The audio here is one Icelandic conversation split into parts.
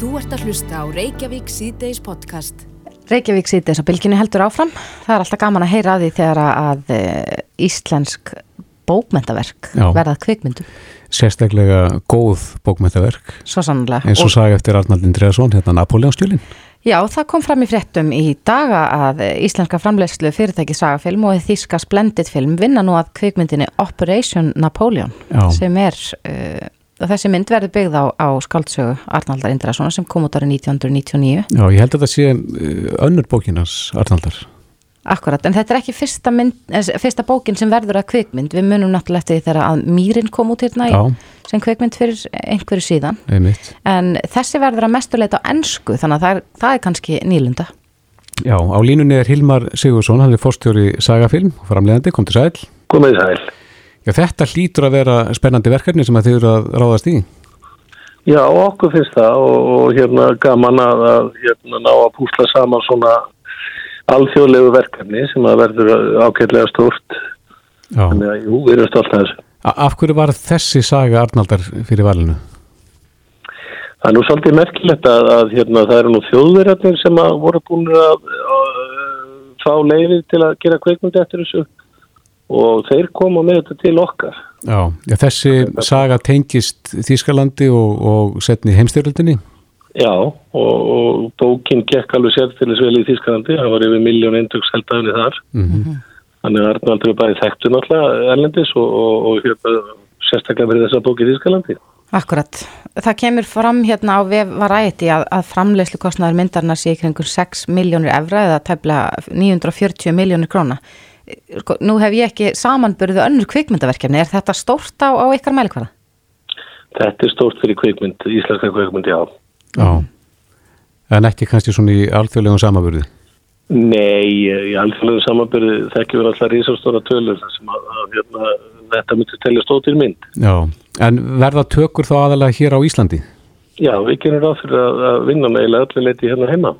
Þú ert að hlusta á Reykjavík síðdeis podcast. Reykjavík síðdeis á bylginu heldur áfram. Það er alltaf gaman að heyra að því þegar að eh, íslensk bókmentaverk Já. verðað kvikmyndu. sérstaklega góð bókmyndaverk Svo sannlega. eins og sagði eftir Arnald Indriðarsson hérna Napoleonstjólin Já, það kom fram í fréttum í daga að íslenska framleiðslu fyrirtæki Sagafilm og þíska Splendid Film vinna nú að kvikmyndinni Operation Napoleon Já. sem er, uh, þessi mynd verður byggð á, á skaldsögu Arnaldar Indrasonar sem kom út árið 1999. Já, ég held að það sé uh, önnur bókinans Arnaldar Akkurat, en þetta er ekki fyrsta, mynd, eh, fyrsta bókin sem verður að kvikmynd. Við munum náttúrulega eftir því þegar að Mýrin kom út hérna í, Já, sem kvikmynd fyrir einhverju síðan. einmitt En þessi verður að mestuleita á ennsku, þannig að það er, það er kannski nýlunda. Já, á línunni er Hilmar Sigursson, hann er fórstjóri Sagafilm, framleiðandi, kom til sæl Komið sæl. Já, þetta hlýtur að vera spennandi verkefni sem þið eru að ráðast í Já, okkur finnst það og, og hérna gaman að, að hérna, ná að púsla saman svona alþjóðlegu verkefni sem að verður ákveðlega stórt. Já, Þannig að jú, við erum stolt að þessu. Af hverju var þessi saga Arnaldar fyrir valinu? Það er nú svolítið merkilegt að, að hérna, það eru nú þjóðverjarnir sem að voru búin að, fá leiðið til að gera kveikmundi eftir þessu og þeir koma með þetta til okkar. Já, já þessi saga tengist Þýskalandi og, og setni heimstyröldinni Já, og, og bókin gekk alveg sérfélis vel í Þískalandi, það var yfir miljón eindöks heldaðinni þar. mm Þannig að Arnaldur er bæði þekktu náttúrulega erlendis og, og, og hérna, sérstaklega verið þessa bók í Þískalandi. Akkurat. Það kemur fram hérna á vef varæti að, að framleiðslu kostnaður myndarna sé í kringur 6 miljónir evra eða tæpla 940 miljónir króna. Sko, nú hef ég ekki samanburðu önnur kvikmyndaverkefni. Er þetta stórt á, á ykkar mælikvara? Þetta er stórt fyrir kveikmynd, íslenska kveikmynd, já. Já, en ekki kannski svona í alþjóðlegum samaburði Nei, í alþjóðlega samanbyrði þekkjum við alltaf risastóra tölur þar sem að, að hérna, þetta myndi telja stóttir mynd. Já, en verða tökur þá aðalega hér á Íslandi? Já, við gerum ráð fyrir að, að vinna með eiginlega öllu leiti hérna heima.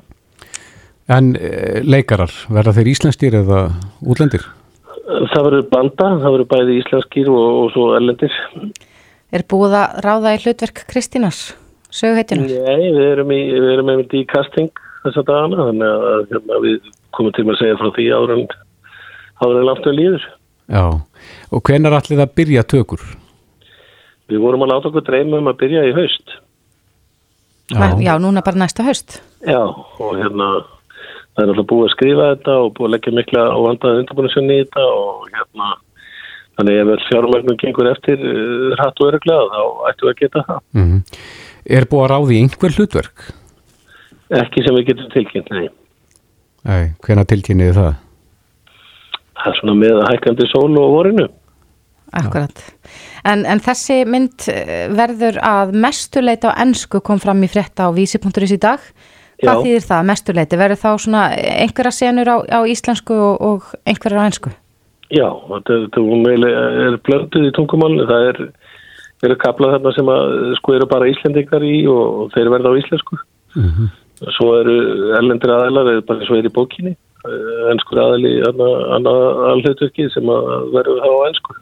En e, leikarar, verða þeir íslenskir eða útlendir? Það verður banda, það verður bæði íslenskir og, og svo erlendir. Er búið að ráða í hlutverk Kristínars, söguheitjunar? Nei, við erum, í, við erum einmitt í casting þessa dagana, þannig að hérna, við komum til að segja frá því áður en langt við líður. Já, og hvenar allir það byrja tökur? Við vorum að láta okkur dreyma um að byrja í haust. Já. Já, núna bara næsta haust. Já, og hérna það er alltaf búið að skrifa þetta og búið að leggja mikla og vandaði undirbúinnsjönni í þetta og hérna þannig ef vel fjármögnum gengur eftir uh, hratt og öruglega þá ættum við að geta það. Mm Er búið að ráði einhver hlutverk? Ekki sem við getum tilkynnt, nei. Nei, hvenar tilkynniði það? Það er svona með að hækkandi sól og vorinu. Akkurat. En, en þessi mynd eh, verður að mestuleita á ennsku kom fram í frétta á vísi.is í dag. Hvað þýðir það mestuleiti? Verður þá svona einhverja senur á, á íslensku og, og einhverjar á ennsku? Já, þetta er, er blönduð í tungumálinu. Það er, er að kapla þarna sem að sko eru bara íslendingar í og, þeir verða á íslensku. Mm Svo eru erlendir aðeinar, eða bara svo er í bókinni. Ennskur aðeili annað alhauturki sem að verður þá á ennsku.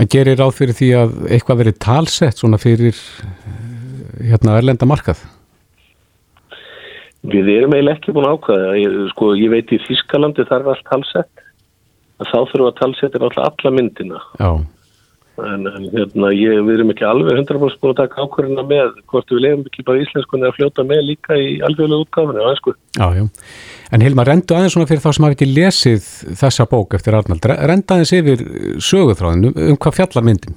En gerir ráð fyrir því að eitthvað verið talsett svona fyrir eh, hérna erlenda markað? Við erum eiginlega ekki búin að ákvæða. Ég, sko, ég veit í Þískalandi þarf allt talsett. Þá þurfum að talsetja náttúrulega alla myndina. Já, En, en hérna, ég, við erum ekki alveg 100% búin að taka ákvörðina með hvort við leiðum ekki bara íslenskunni að fljóta með líka í alveglega útgáfinu á einsku. já, já. En Hilmar, rendu aðeins svona fyrir þá sem hafi ekki lesið þessa bók eftir Arnald. Renda aðeins yfir söguþráðinu um, um hvað fjallar myndin?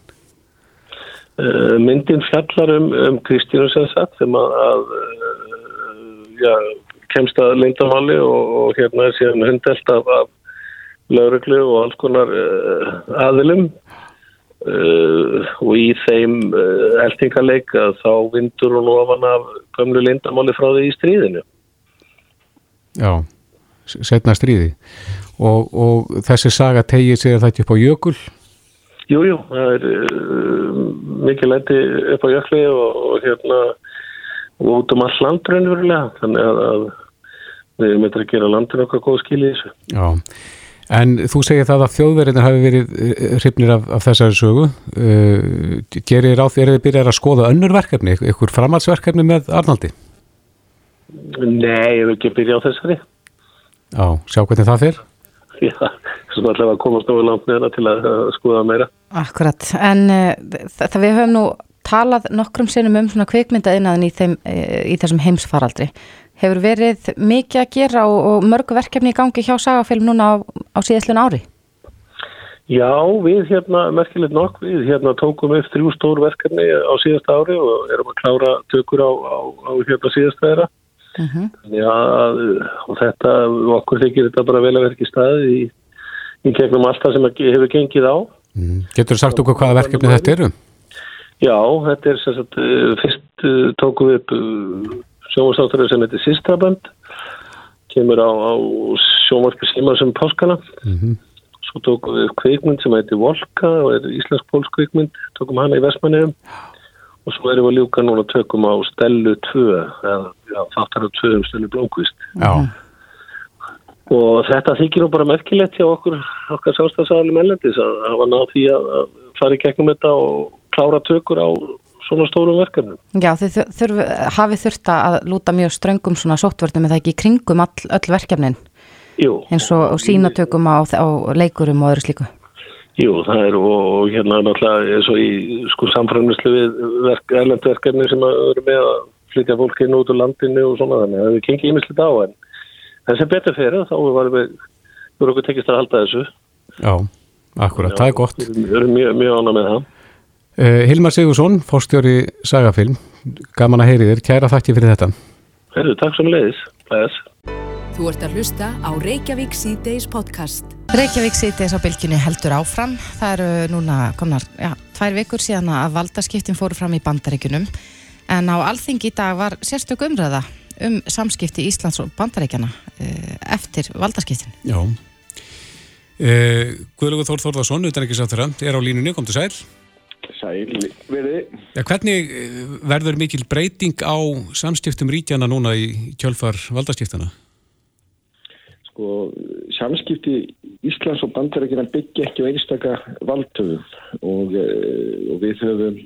Uh, myndin fjallar um, um Kristínu sem sagt sem að, að já, kemst að lindamáli og, og hérna er síðan hundelt af, af lauruglu og alls konar uh, aðilum uh, og í þeim uh, eltingaleik að þá vindur hún ofan af gömlu lindamáli frá því í stríðinu. Já, setna stríði. Og, og þessi saga tegið sér ekki upp á jökul? Jú, jú, það er mikið lendi upp á jökli og, og hérna og út um all land raunverulega þannig að, að við erum eitthvað að gera landin okkar góð skil í þessu. Já, en þú segir það að þjóðverðin hafi verið hrifnir af, af þessari sögu. Uh, gerir ráð þegar þið byrjar að skoða önnur verkefni, ykkur framhaldsverkefni með Arnaldi? Nei, ég vil ekki byrja á þessari. Já, sjá hvernig það fyrr. Já, svo allavega að komast náðu langt neina til að skoða meira. Akkurat, en uh, það við höfum nú talað nokkrum sinnum um svona kvikmyndaðinaðin í, þeim, uh, í þessum heimsfaraldri. Hefur verið mikið að gera og, og mörgu verkefni í gangi hjá Sagafilm núna á, á síðastlun ári? Já, við hérna, merkilegt nokk, við hérna tókum upp þrjú stór verkefni á síðasta ári og erum að klára tökur á, á, á hérna síðasta þeirra. Uh -huh. Já, og þetta, okkur þykir þetta bara vel að vera ekki staði í, í gegnum allt það sem hefur gengið á. Mm. Getur þú sagt okkur hvaða verkefni þetta eru? Já, þetta er sem sagt, fyrst tókum við upp sjónvarsátturinn sem heitir Sistraband, kemur á, á sjónvarpi símar sem páskana. Mm -hmm. Svo tókum við kveikmynd sem heitir Volka og er íslensk-póls kveikmynd, tókum hana í Vestmannheim og svo erum við að ljúka núna tökum á Stellu 2 eða já, þáttar á 2 um Stellu Blómkvist. Já. Og þetta þykir nú bara merkilegt hjá okkur okkar sástafsælum ellendis að hafa náð því að fara í gegnum þetta og klára tökur á svona stórum verkefnum. Já, þið þurf, hafið þurft að lúta mjög ströngum svona sóttvörnum eða ekki kringum all, öll verkefnin Jú. eins og sínatökum á, á leikurum og öðru slíku. Jú, það er og, og hérna náttúrulega eins og í sko samframlislu við verk, erlendverkefni sem að vera með að flytja fólk inn út úr landinu og svona þannig að við kengið ímislegt á en það sem betur fyrir þá varum við voru okkur tekist að halda þessu Já, akkurat, Já, það er gott Við erum mjög, mjög ána með það Hilmar Sigursson, fórstjóri Sagafilm, gaman að heyri þér. Kæra þakki fyrir þetta. Herru, takk sem leiðis, bæðis Þú ert að hlusta á Reykjavík C-Days podcast. Reykjavík C-Days á bylginni heldur áfram. Það eru núna komnar, já, tvær vikur síðan að valdaskiptin fóru fram í bandaríkunum en á alþingi í dag var sérstök umræða um samskipti Íslands og bandaríkjana eftir valdaskiptin. Já. Eh, Guðlugur Þór Þórðarsson, utan ekki sátt þeirra, er á línunni, kom til sæl. Sæl, verði. Ja, hvernig verður mikil breyting á samskiptum ríkjana núna í kjölfar valdaskiptana? Sko, samskipti Íslands og bandaríkjana byggja ekki á einstaka valdtöfum og, og við höfum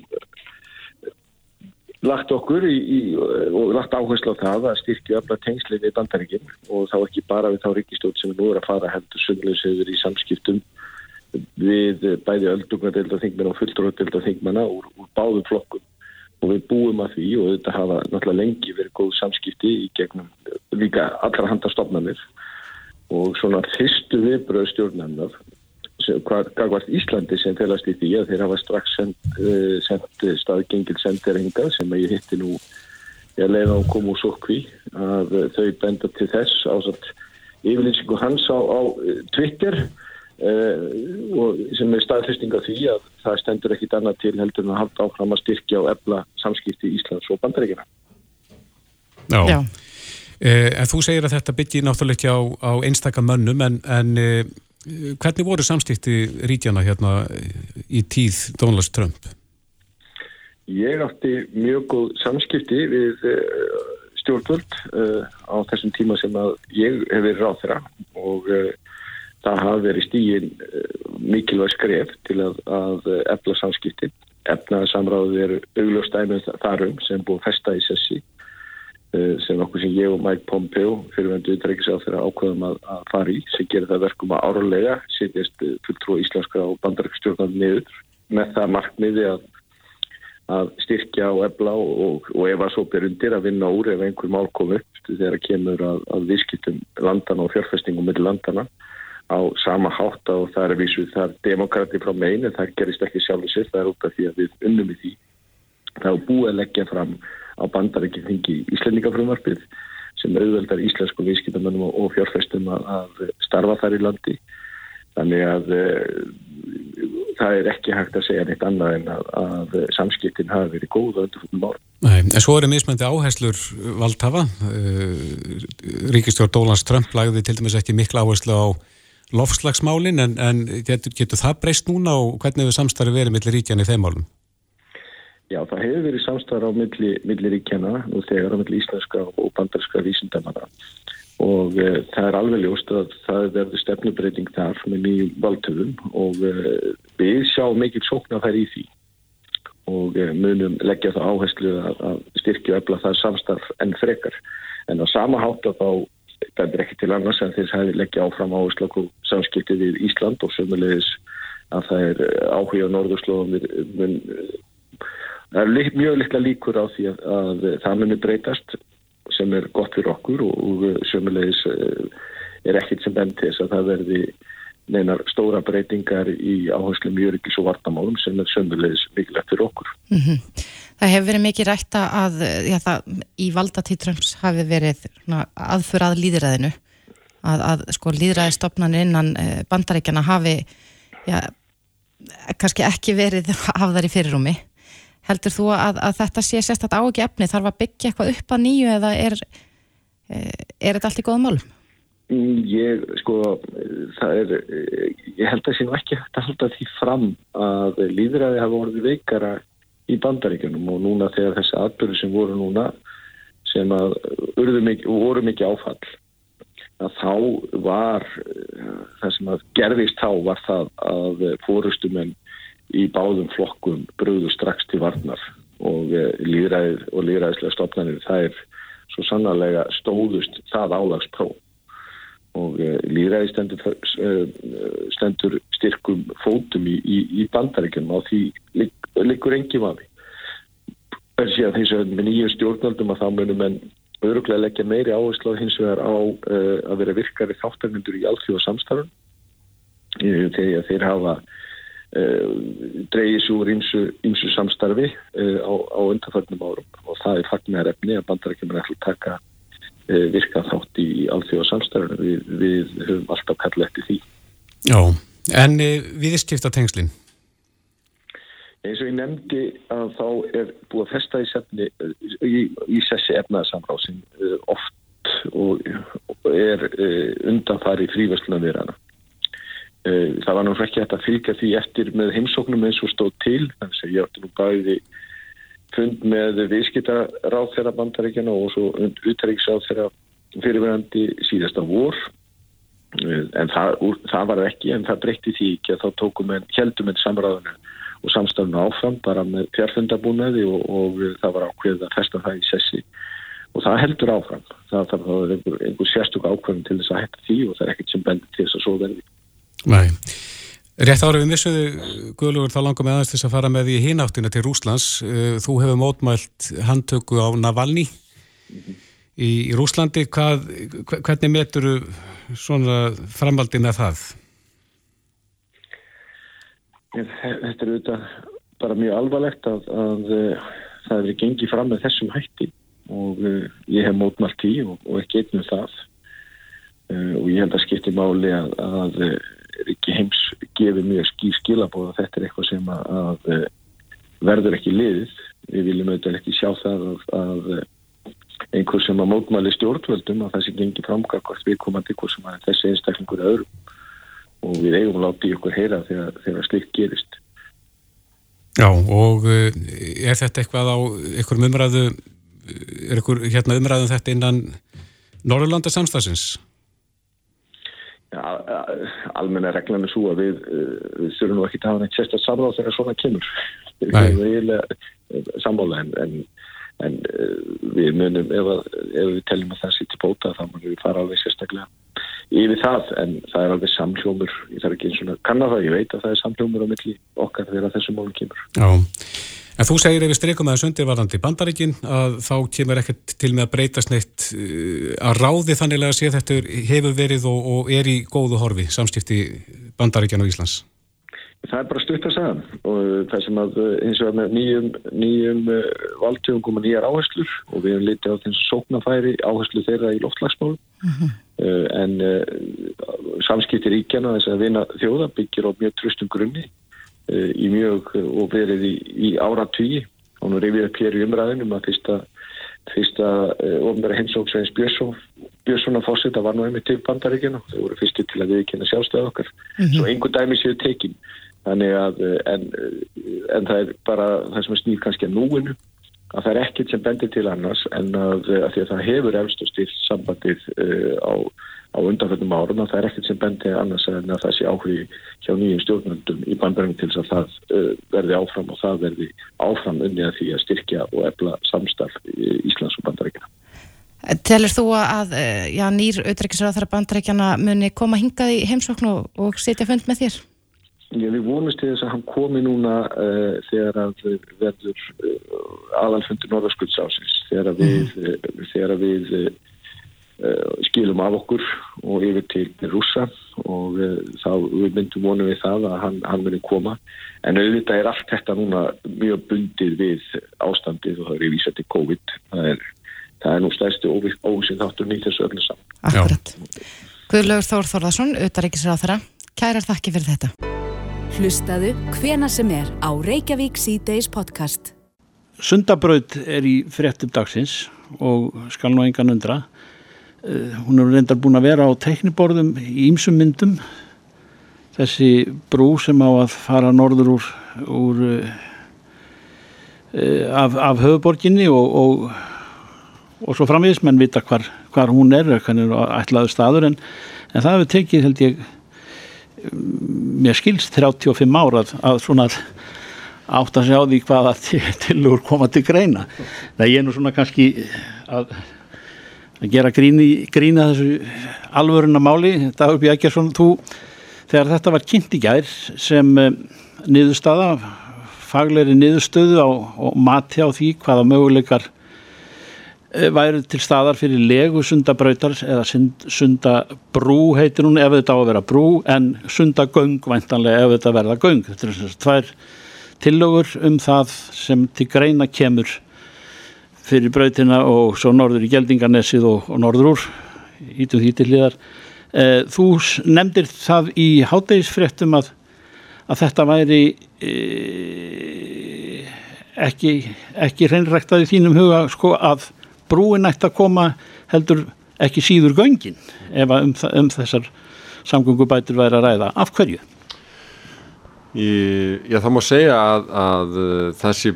lagt okkur í, í, og lagt áherslu á það að styrkja öfla tengsli við bandaríkinn og þá ekki bara við þá ríkistótt sem nú er að fara heldur sömulegsögur í samskiptum við bæði öldungadelda þingmenn og fulltrúadelda þingmenna úr, úr báðum flokkum. Og við búum að því og þetta hafa náttúrulega lengi verið góð samskipti í gegnum líka allra handastofnanir og svona fyrstu viðbröð stjórnarnar Gagvart Íslandi sem felast í því að þeir hafa strax sendt, sendt staðgengil senderinga sem ég hitti nú ég að leiða á komu og sókví að þau benda til þess á yfirlýsingu hans á, á Twitter. uh, og sem er staðfesting af því að það stendur ekkit annað til heldur en að halda áfram að styrkja og ebla samskipti í Íslands og bandaríkina. Já. Já. En þú segir að þetta byggir náttúrulega ekki á, á einstakka mönnum en, en Hvernig voru samstíkti rítjana hérna í tíð Donald Trump? Ég átti mjög góð samskipti við stjórnvöld á þessum tíma sem að ég hef verið ráð þeirra og það hafi verið stígin mikilvæg skref til að, að efla samskipti. Efnaða samráðu eru augljóst æmið þarum sem búið festa í sessi sem okkur sem ég og Mike Pompeo fyrirvendu utrækis á þeirra ákveðum að, að fara í sem gerir það verkum að árulega setjast fulltrú íslenskra og bandarækstjórnar niður með það markmiði að, að styrkja og ebla og, og, ef að svo ber undir að vinna úr ef einhver mál kom upp þegar kemur að, að viðskiptum landana og fjárfestingum með landana á sama hátta og það er að vísu það er demokrati frá megin en það gerist ekki sjálfur sér, það er út af því að við unnum í því það er búið að leggja fram á bandarækjum þingi Íslendingafrömmarpið sem auðveldar íslensku vískiptamönnum og fjárfestum að starfa þar í landi. Þannig að uh, það er ekki hægt að segja neitt annað en að, að samskiptin hafi verið góð og undirfundum árum. Nei, en svo eru mismöndi áherslur valdhafa. Uh, Ríkistjórn Dólans Trump lagði til dæmis ekki mikla áherslu á lofslagsmálin en, en getur, getur það breyst núna og hvernig hefur samstarfi verið millir ríkjan í þeim málum? Já, það hefur verið samstarf á milli, milli ríkjana og þegar á milli íslenska og bandarska vísindamanna og e, það er alveg ljóst að það verður stefnubreiting þar með nýjum valdtöfum og e, við sjáum mikil sóknar þær í því og eh, munum leggja það áherslu að, að styrkja öfla það samstarf enn frekar. En á sama hátt að þá er ekki til annars en þess að leggja áfram áherslu okkur samskipti við Ísland og sömulegis að það er áhuga á norðurslóðum það er mjög litla líkur á því að, að það munir breytast sem er gott fyrir okkur og, og sömulegis er ekkit sem benn til þess að það verði neinar stóra breytingar í áherslu mjögurikis og vartamálum sem er sömulegis mikilvægt fyrir okkur. Mm -hmm. Það hefur verið mikið rætta að já, það, í valdatítröms hafi verið aðfur að líðræðinu að, að sko líðræðistofnanir innan eh, bandaríkjana hafi já, kannski ekki verið af þar í fyrirrumi. Heldur þú að, að þetta sé sérstætt á ekki efni þarf að byggja eitthvað upp að nýju eða er, eh, er þetta allt í góðum málum? Ég, sko, það er, ég held að sé nú ekki hægt að halda því fram að líðræði hafa vorið veikara í bandaríkjunum og núna þegar þessi atbyrðu sem voru núna sem að mikið, voru mikið áfall að þá var það sem að gerðist þá var það að fórustumenn í báðum flokkum bröðu strax til varnar og líðræðið og líðræðislega stopnarnir það er svo sannarlega stóðust það álagspróf og uh, líðræði stendur, uh, stendur styrkum fótum í, í, í bandaríkjum og því liggur engi vafi. Það er síðan þess að með nýjum stjórnaldum að þá munum en öruglega leggja meiri áherslu hins vegar á uh, að vera virkari þáttarmyndur í allþjóða samstarfum þegar þeir hafa dreyið svo úr ymsu samstarfi á, á undarföldnum árum. Og það er fagnar efni að bandarækjum er að taka Eh, virka þátt í alþjóða samstæðinu. Við, við höfum alltaf kallið eftir því. Já, en eh, viðskipta tengslinn? Eins og ég nefndi að þá er búið að festa í, sefni, í, í sessi efnaðarsamrásin oft og er undanfari fríversluna virana. Það var náttúrulega ekki hægt að fylgja því eftir með heimsóknum eins og stóð til, þannig að ég átti nú bæði fund með viðskiptaráð þeirra bandaríkjana og svo utæriksráð þeirra fyrirverandi síðasta vor. En það, það var ekki en það breytti því ekki að þá tókum við heldum en samráðinu og samstafnu áfram bara með fjárfundabúnaði og, og það var ákveðið að festa það í sessi. Og það heldur áfram. Það þarf að vera einhver, einhver sérstök ákveðin til þess að hætta því og það er ekkert sem bendir til þess að svo verði. Nei Rétt árið við missuðu, Guðlugur, þá langar með aðeins þess að fara með því hináttina til Rúslands. Eh, þú hefur mótmælt handtöku á Navalny í, Rúslandi. Hvað, hvernig metur þú svona framaldin að það? Þetta er auðvitað bara mjög alvarlegt að, að, eh, það hefur gengið fram með þessum hætti og uh, ég hef mótmælt því og, og ekki einnum það og ég held að skipti máli að, að Ríki heims gefið mjög skýr skilabóð að þetta er eitthvað sem að, að eh, verður ekki liðið. Við viljum auðvitað ekki sjá það að, að eh, einhver sem að mótmæli stjórnvöldum að það sé gengi framgakvart viðkomandi einhver sem að þessi einstaklingur er öðrum og við eigum að láta í okkur heyra þegar, þegar slikt gerist. Já og eh, er þetta eitthvað á einhverjum umræðu, er einhver hérna umræðum þetta innan Norrlanda samstagsins? Almenna reglan er svo að við, eh, við þurfum nú ekki að hafa neitt sérstaklega samráð þegar svona kemur. Við erum eiginlega eh, sammála en, en, en eh, við munum ef, að, ef við teljum að það sýtti bóta þá munum við fara alveg sérstaklega yfir það en það er alveg samljómur ég þarf ekki eins og kannar það, ég veit að það er samljómur á milli okkar þegar þessum málum kemur. Já En þú segir ef við streikum aðeins undirvarandi bandaríkin að þá kemur ekkert til með að breytast neitt eh, að ráði þannig að sé þetta hefur verið og, og er í góðu horfi samstifti bandaríkjan og Íslands. Það er bara stutt að segja og það sem að eh, eins og að með nýjum, nýjum eh, valdtöfum koma nýjar áherslur og við hefum litið á þess sóknafæri áherslu þeirra í loftlagsmálum uh -huh. en uh, samskipti ríkjana þess að vinna þjóða byggir á mjög tröstum grunni Eh, í mjög og verið í, í áratvíi og nú reyfið upp hér í umræðinum að fyrsta, fyrsta uh, ofnbæra heimsóksveins Björnssonar fórseta var nú einmitt til bandaríkjana þau voru fyrstu til að viðkynna sjálfstöðu okkar. Mm -hmm. svo einhver dæmi séu tekin. Þannig að eh, en, en það er bara það sem er snýð kannski að núinu að það er ekkert sem bendir til annars en að, að að það hefur efst og styrst sambandið uh, á á undanfjöldum árum að það er ekkert sem bendi annars en að það sé áhugi hjá nýjum stjórnundum í bandaræng til þess að það uh, verði áfram og það verði áfram unni að því að styrkja og efla samstarf í Íslands og bandarækina. Telur þú að já, nýr auðvitað bandarækjana muni koma hingað í heimsókn og, og setja fund með þér? Ég við vonumst til þess að hann komi núna uh, þegar að verður uh, aðalfundi Norðarskjöldsásins þegar við, mm. þegar við uh, skilum af okkur og yfir til rúsa og þá við myndum vonum við það að hann, hann muni koma. En auðvitað er allt þetta núna mjög bundið við ástandið og það er í vísa til COVID. Það er, það er nú stærsti óvísinn þáttur nýtt þessu öllu saman. Akkurat. Guðlaugur Þór Þórðarsson, auðaríkisra á þeirra Kærar þakki fyrir þetta. Hlustaðu hvena sem er á Reykjavík C-Days podcast. Sundabraut er í fréttum dagsins og skal nú engan undra. Uh, hún er reyndar búin að vera á tekniborðum í ýmsum myndum. Þessi brú sem á að fara norður úr, úr uh, af, af höfuborginni og, og, og svo framvegis menn vita hvar, hvar hún er, hvernig er ætlaður staður en, en það hefur tekið held ég mér skilst 35 ára að svona átt að sjá því hvaða tilur koma til greina það ég er nú svona kannski að, að gera gríni, grína þessu alvöruna máli. Dagur Bjækjarsson, þú þegar þetta var kynnt í gær sem um, niðurstaða fagleiri niðurstöðu á, og mati á því hvaða möguleikar Eh, væri til staðar fyrir legu sundabrautar eða sundabrú heitir hún ef þetta á að vera brú en sundagöng væntanlega ef þetta verða göng. Þetta er þess að tvær tillögur um það sem til greina kemur fyrir brautina og svo norður í Geldingarnesið og, og norður úr ítum því til hliðar e, þú nefndir það í hátdegisfréttum að, að þetta væri e, ekki, ekki reynræktaði þínum huga sko að brúin ætti að koma heldur ekki síður göngin ef um, um þessar samgöngubætur væri að ræða. Af hverju? Í, já, það má segja að, að uh, þessi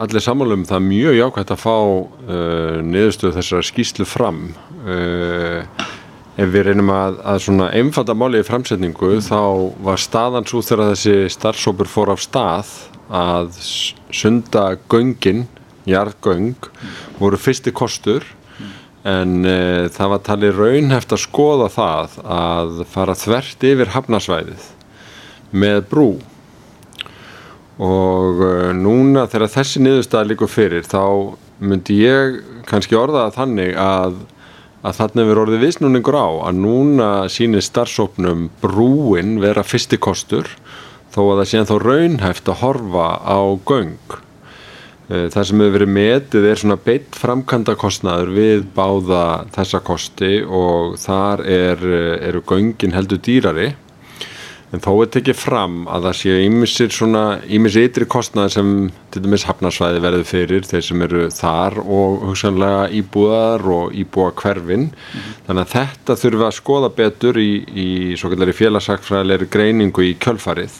allir samanlum það mjög jákvæmt að fá uh, niðurstöðu þessar skýslu fram. Uh, ef við reynum að, að svona einfalda máli í framsetningu þá var staðan svo þegar þessi starfsópur fór af stað að sunda göngin jarðgöng voru fyrsti kostur. En e, það var talið raunheft að skoða það að fara þvert yfir hafnasvæðið með brú og e, núna þegar þessi niðurstað líka fyrir þá myndi ég kannski orða það þannig að að þannig verður orðið vissnúningur á að núna sínir starfsóknum brúin vera fyrsti kostur þó að það sé þá raunhæft að horfa á göng. Eh, það sem hefur verið metið er svona beitt framkvæmdakostnaður við báða þessa kosti og þar er, eh, eru göngin heldur dýrari en þó er tekið fram að það séu ímissir svona ímissir ytri kostnaður sem til dæmis hafnarsvæði verður fyrir þeir sem eru þar og hugsanlega íbúðar og íbúa hverfin mm þannig að þetta þurfa að skoða betur í, í svo kallari félagsakfræðilegri greiningu í kjölfarið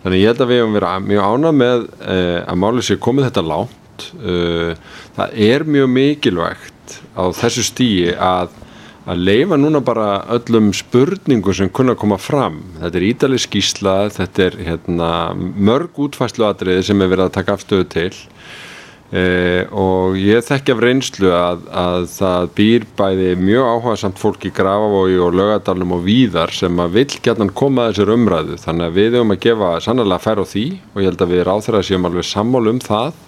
Þannig ég held að við hefum verið mjög ánað með uh, að málið sé komið þetta lánt. Uh, það er mjög mikilvægt á þessu stíi að, að leifa núna bara öllum spurningum sem kunna koma fram. Þetta er ídalið skísla, þetta er hérna, mörg útfæsluadriði sem er verið að taka afstöðu til. Eh, og ég þekki af reynslu að, að það býr bæði mjög áhuga samt fólk í Grafavogi og Laugadalum og Víðar sem að vil gætna koma að þessar umræðu þannig að við höfum að gefa sannlega fær á því og ég held að við séum alveg sammál um það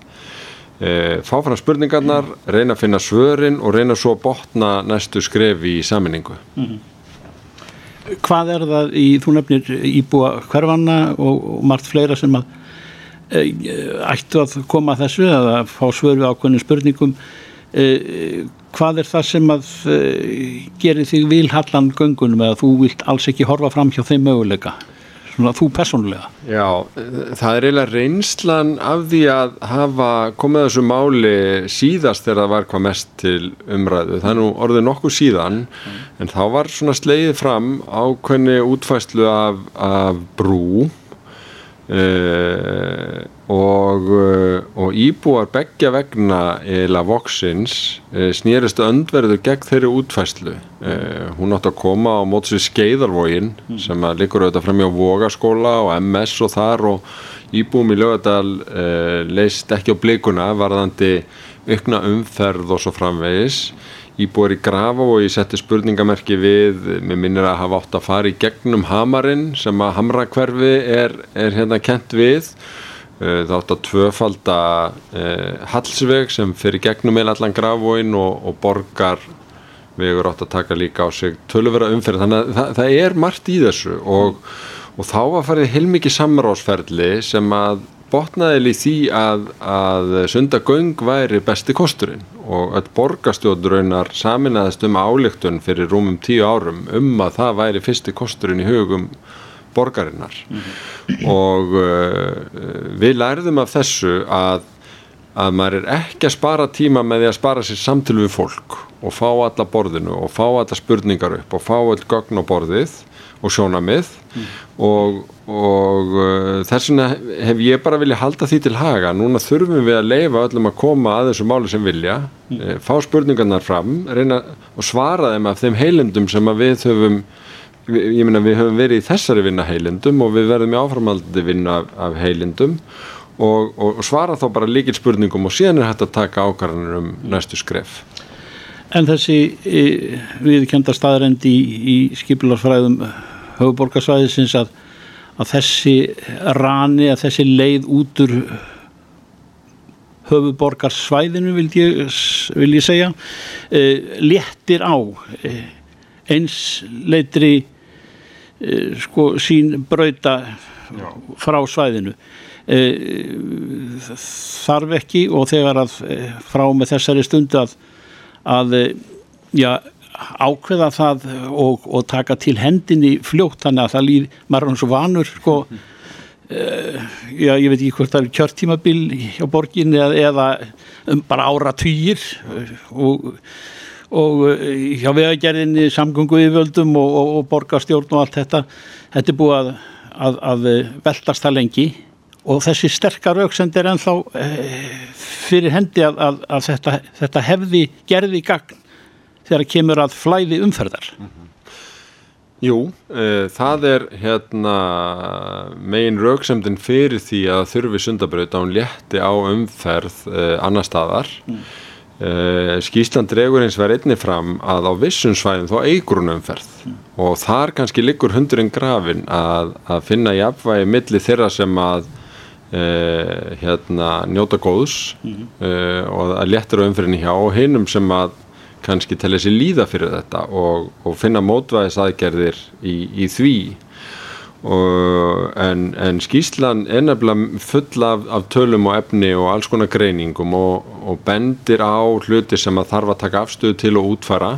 fá frá spurningarnar, reyna að finna svörin og reyna svo að botna næstu skref í saminningu mm -hmm. Hvað er það í, þú nefnir íbúa hverfanna og, og margt fleira sem að Eh, ættu að koma að þessu að fá svöru ákveðinu spurningum. Eh, hvað er það sem að eh, gerir þig vilhallan göngunum eða þú vilt alls ekki horfa fram hjá þeim möguleika svona þú personlega Já, það er eiginlega reynslan af því að hafa komið þessu máli síðast þegar það var hvað mest til umræðu, það er nú orðið nokkuð síðan mm. en þá var svona sleið fram ákveðni útfæslu af, af brú Uh, og, uh, og íbúar begja vegna eða voksins uh, snýrist öndverður gegn þeirri útfæslu uh, hún átt að koma á móts við skeiðarvógin mm. sem að likur auðvitað fram í vogaskóla og MS og þar og íbúum í lögadal leist ekki á blikuna varðandi aukna umferð og svo framvegis. Íbúar í Grafa og ég setti spurningamerki við, mér minnir að hafa átt að fara í gegnum Hamarinn sem að Hamrakverfi er, er hérna kent við Eh, það átt að tvöfalda eh, Hallsveg sem fyrir gegnum eða allan Grafvóin og, og borgar vegur átt að taka líka á sig tölvera umferð. Þannig að það, það er margt í þessu og, og þá var farið heilmikið samráðsferðli sem að botnaðil í því að, að sundagöng væri besti kosturinn og öll borgastjóðraunar saminæðist um álíktun fyrir rúmum tíu árum um að það væri fyrsti kosturinn í hugum borgarinnar mm -hmm. og uh, við lærðum af þessu að, að maður er ekki að spara tíma með því að spara sér samtil við fólk og fá alla borðinu og fá alla spurningar upp og fá all gögn á borðið og sjónamið mm. og, og uh, þess vegna hef ég bara viljað halda því til haga núna þurfum við að leifa öllum að koma að þessu máli sem vilja mm. uh, fá spurningarnar fram reyna og svara þeim af þeim heilendum sem við höfum ég minna við höfum verið í þessari vinna heilindum og við verðum í áframaldi vinna af, af heilindum og, og, svara þá bara líkil spurningum og síðan er hægt að taka ákvarðanir um næstu skref. En þessi e, viðkjönda staðrændi í, í skipilarsfræðum höfuborgarsvæðisins að, að þessi rani, að þessi leið út úr höfuborgarsvæðinu vil ég, vil ég segja e, léttir á e, eins leitri Eh, sko sín brauta Já. frá svæðinu e, þarf ekki og þegar að eh, frá með þessari stundu að, að já, ákveða það og, og taka til hendinni fljótt þannig að það líð er svo vanur sko já ég veit ekki hvort það er kjörtímabil á borginni eða, eða um bara ára týjir og og eh, hjá vegagerðinni samgöngu yfirvöldum og, og, og borgarstjórn og allt þetta þetta er búið að, að, að veltast það lengi og þessi sterkar auksend er ennþá e, fyrir hendi að, að þetta, þetta hefði gerði gagn þegar kemur að flæði umferðar mm -hmm. Jú, e, það er hérna megin rauksemdin fyrir því að þurfi sundabraut á hún létti á umferð e, annar staðar mm. Uh, Skísland dregur eins verið einni fram að á vissum svæðum þá eigur hún umferð mm. og þar kannski liggur hundurinn grafin að, að finna í afvægi milli þeirra sem að uh, hérna, njóta góðs mm uh, og að léttir á umferðinni hjá og hinnum sem að kannski telja sér líða fyrir þetta og, og finna mótvæðis aðgerðir í, í því En, en skýslan er nefnilega full af, af tölum og efni og alls konar greiningum og, og bendir á hluti sem að þarf að taka afstöðu til og útfara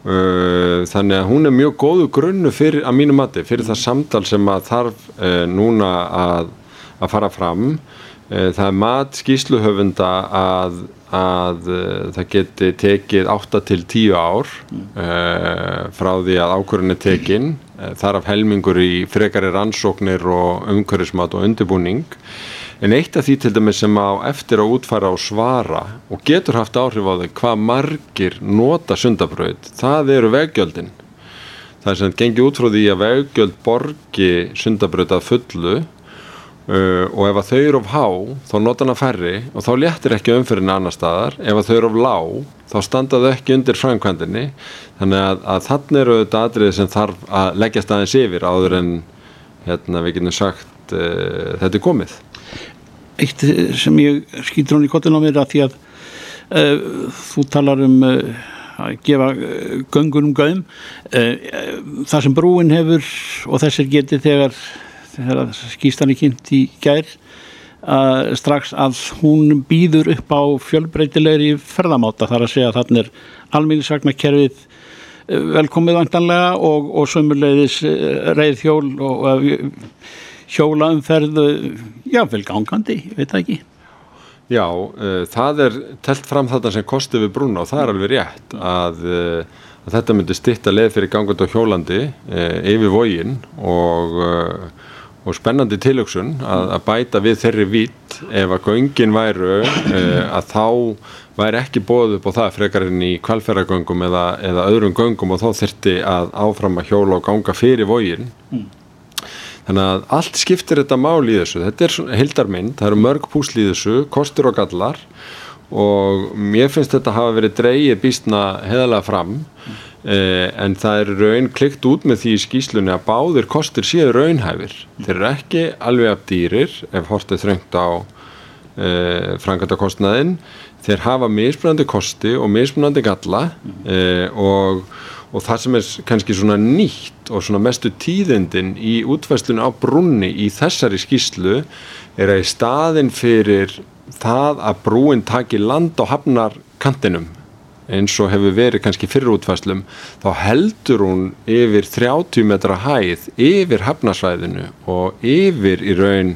þannig að hún er mjög góðu grunnu fyrir, að mínu mati fyrir það samtal sem að þarf núna að, að fara fram. Það er mat skýsluhöfunda að að uh, það geti tekið 8 til 10 ár uh, frá því að ákvörðin er tekin uh, þar af helmingur í frekari rannsóknir og umhverfismat og undirbúning. En eitt af því til dæmis sem á eftir að útfæra og svara og getur haft áhrif á þau hvað margir nota sundabraut það eru veggjöldin. Það er sem gengið út frá því að veggjöld borgi sundabraut að fullu Uh, og ef að þau eru of há þá nota hana færri og þá léttir ekki umfyrirna annar staðar, ef að þau eru of lág þá standaðu ekki undir framkvæmdini þannig að, að þannig eru þetta atriði sem þarf að leggja staðins yfir áður en hérna, við getum sagt uh, þetta er komið. Eitt sem ég skýtur hún í kottun á mér að því að uh, þú talar um að gefa göngunum gauðum það sem brúin hefur og þessir geti þegar þegar skýstan er kynnt í gær að strax að hún býður upp á fjölbreytilegri ferðamáta þar að segja að þannig er alminnisvagnakerfið eh, velkomið vantanlega og, og sömurleiðis eh, reið hjól og eh, hjólaumferð jável gangandi, ég veit það ekki. Já, uh, það er telt fram þetta sem kosti við brúna og það er alveg rétt að, uh, að þetta myndi stitta leið fyrir gangandi og hjólandi uh, yfir vógin og og spennandi tilöksun að, að bæta við þeirri vitt ef að göngin væru uh, að þá væri ekki bóð upp á það frekarinn í kvalferðagöngum eða, eða öðrum göngum og þá þurfti að áfram að hjóla og ganga fyrir vógin mm. þannig að allt skiptir þetta mál í þessu þetta er hildarmynd, það eru mörg púsl í þessu kostur og gallar og mér finnst þetta hafa verið dreyið býstna heðalega fram mm. Eh, en það er raun klikt út með því í skýslunni að báðir kostir séu raunhæfir. Þeir eru ekki alveg af dýrir ef hortið þröngt á eh, frangatakostnaðin þeir hafa mismunandi kosti og mismunandi galla eh, og, og það sem er kannski svona nýtt og svona mestu tíðindin í útfæslunum á brunni í þessari skýslu er að í staðin fyrir það að brúin taki land á hafnarkantinum eins og hefur verið kannski fyrir útfæslum þá heldur hún yfir 30 metra hæð yfir hafnasvæðinu og yfir í raun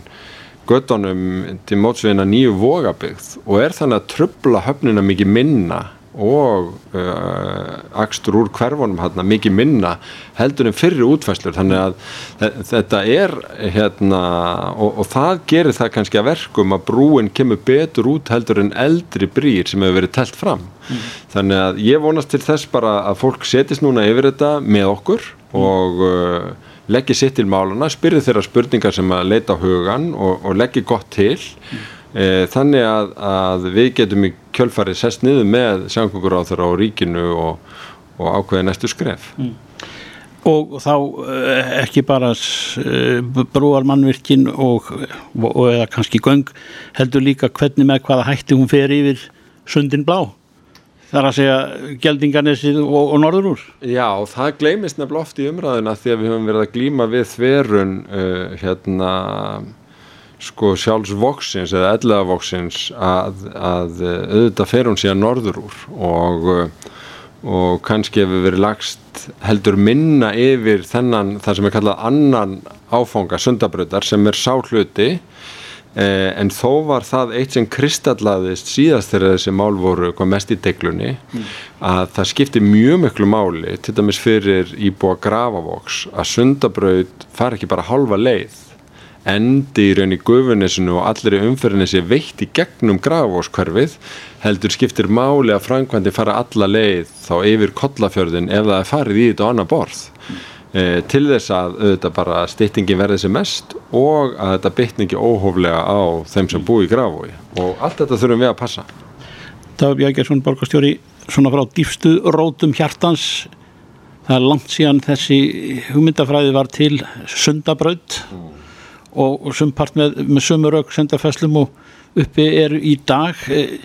göttunum til mótsveina nýju vogabygð og er þannig að tröfla höfnina mikið minna og uh, akstur úr hverfunum hérna, mikið minna heldur en fyrir útfæslur þannig að þetta er hérna, og, og það gerir það kannski að verkum að brúin kemur betur út heldur en eldri brýr sem hefur verið telt fram mm. þannig að ég vonast til þess bara að fólk setjast núna yfir þetta með okkur mm. og uh, leggja sitt til máluna, spyrja þeirra spurningar sem að leita á hugan og, og leggja gott til mm. Eh, þannig að, að við getum í kjölfarið sest niður með sjangungur á þeirra á ríkinu og, og ákveði næstu skref. Mm. og þá eh, ekki bara eh, brúarmannvirkin og, og eða kannski göng heldur líka hvernig með hvaða hætti hún fer yfir sundin blá. Þar að segja geldingarnesið og, og norður úr Já, það gleimist nefnilega oft í umræðuna því að við höfum verið að glíma við þverun uh, hérna sko sjálfsvoksins eða elleðavoksins að, að auðvitað fer hún síðan norður úr og, og kannski hefur verið lagst heldur minna yfir þennan það sem er kallað annan áfanga sundabröðar sem er sáhluti eh, en þó var það eitt sem kristallaðist síðast þegar þessi mál voru mest í deglunni mm. að það skipti mjög miklu máli til dæmis fyrir íbúa grafavoks að sundabröð far ekki bara halva leið endi í raun í gufunisinu og allir í umferðinni sé veitt í gegnum grafóskverfið heldur skiptir máli að framkvæmdi fara alla leið þá yfir kollafjörðin ef það er farið í þetta á annar borð. E, til þess að auðvitað bara styttingi verði sem mest og að þetta bytningi óhóflega á þeim sem búi í grafói og allt þetta þurfum við að passa. Dagur Bjækjarsson, borgastjóri svona frá dýfstu rótum hjartans. Það er langt síðan þessi hugmyndafræði var til sundabraut. Mm og, og sumpart með, með sumurög sendafæslum og uppi er í dag. Eh,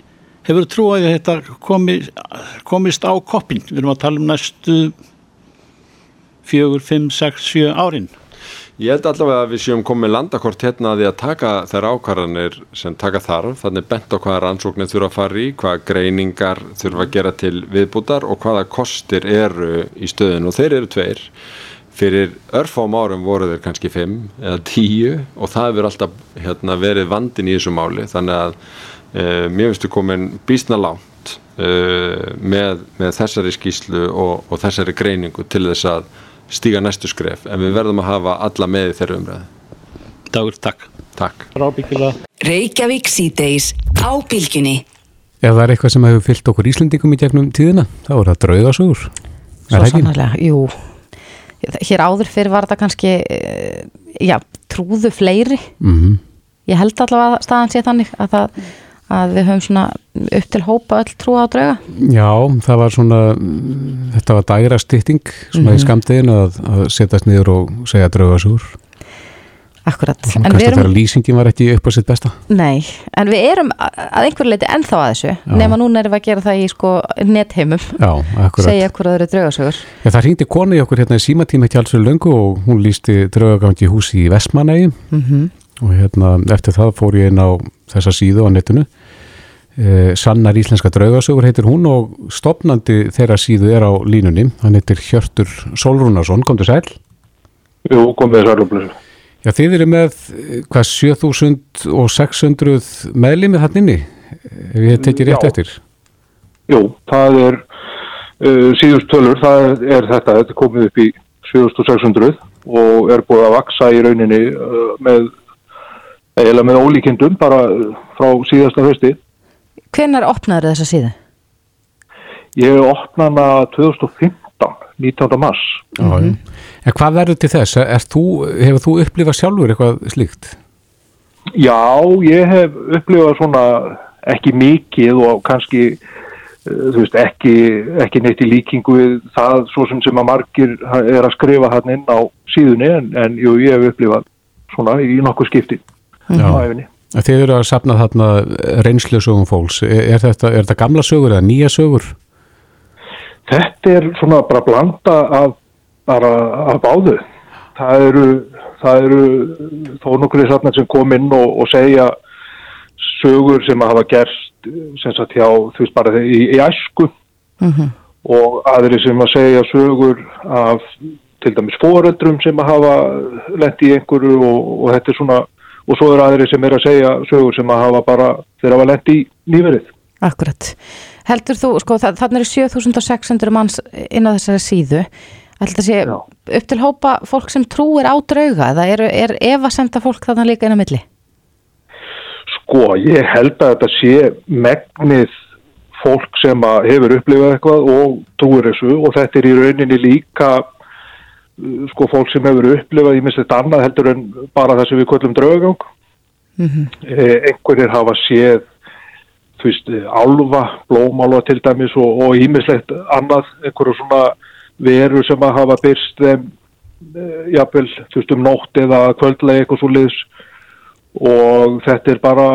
hefur þú trúið að þetta komi, komist á koppin við erum að tala um næstu fjögur, fimm, sex, sjö árin. Ég held allavega að við séum komið landakort hérna að því að taka þær ákvarðanir sem taka þarf, þannig bent á hvaða rannsóknir þurfa að fara í, hvaða greiningar þurfa að gera til viðbútar og hvaða kostir eru í stöðun og þeir eru tveir fyrir örfám árum voru þeir kannski 5 eða 10 og það hefur alltaf hérna, verið vandin í þessu máli. Þannig að e, mér finnst þú komin bísna lánt e, með, með þessari skýslu og, og þessari greiningu til þess að stíga næstu skref. En við verðum að hafa alla með þeirra umræði Dagur, takk. Takk. Reykjavík síðdeis á bylginni Ef það er eitthvað sem hefur fyllt okkur Íslandingum í gegnum tíðina, þá er það draugasögur. Svo sannarlega, jú hér áður fyrir var þetta kannski eh, já, trúðu fleiri mm -hmm. ég held allavega að staðan sé þannig að, það, að við höfum svona upp til hópa öll trúa á drauga Já, það var svona þetta var dæra stýtting svona mm -hmm. í mhm. skamdeginu að, að setjast niður og segja draugasúr Akkurat. En kannski erum, þegar lýsingin var ekki upp á sitt besta. Nei, en við erum að einhverju leiti ennþá að þessu, Já. nema núna erum við að gera það í sko netheimum, segja okkur að það eru draugasögur. Já, það ringdi koni okkur hérna í símatíma ekki alls fyrir löngu og hún lísti draugagangi húsi í Vestmanægi mm -hmm. og hérna eftir það fór ég inn á þessa síðu á netinu. Eh, Sannar íslenska draugasögur heitir hún og stopnandi þeirra síðu er á línunni, hann heitir Hjörtur Solrúnarsson, kom til sæl. Jú, kom með sæl Já, þið eru með hvað 7600 meðlumið hann inni, ef ég tekir rétt Já. eftir. Jú, það er uh, síðust tölur, það er þetta, þetta er komið upp í 7600 og er búið að vaksa í rauninni uh, með, eiginlega með ólíkindum bara frá síðasta hösti. Hvenar opnaður þessa síðu? Ég opna hana 2015, 19. mars. Mm -hmm. En hvað verður til þess? Þú, hefur þú upplifað sjálfur eitthvað slíkt? Já, ég hef upplifað svona ekki mikið og kannski þú veist, ekki, ekki neitt í líkingu við það svo sem sem að margir er að skrifa hann inn á síðunni en, en jú, ég hef upplifað svona í nokkuð skipti á æfinni. Þið eru að sapna þarna reynslu sögum fólks. Er, er, þetta, er þetta gamla sögur eða nýja sögur? Þetta er svona bara blanda af, bara af báðu. Það eru, það eru þó nokkur í sapna sem kom inn og, og segja sögur sem að hafa gerst sem sagt hjá, þú veist bara í, í æsku mm -hmm. og aðri sem að segja sögur af til dæmis foreldrum sem að hafa lett í einhverju og, og þetta er svona og svo eru aðri sem er að segja sögur sem að hafa bara þeirra að lett í nýverið. Akkurat. Heldur þú, sko þannig eru 7600 manns inn á þessari síðu að sé Já. upp til hópa fólk sem trúir á drauga eða er, er ef að senda fólk þannig líka inn á milli? Sko, ég held að þetta sé megnið fólk sem hefur upplifað eitthvað og trúir þessu og þetta er í rauninni líka uh, sko fólk sem hefur upplifað í minnst þetta annað heldur en bara það sem við kvöllum draugang mm -hmm. eh, einhverjir hafa séð þú veist, alva, blómála til dæmis og ímislegt annað, einhverju svona veru sem að hafa byrst þeim eh, jafnvel, þú veist, um nótt eða kvöldlega eitthvað svo liðs og þetta er bara,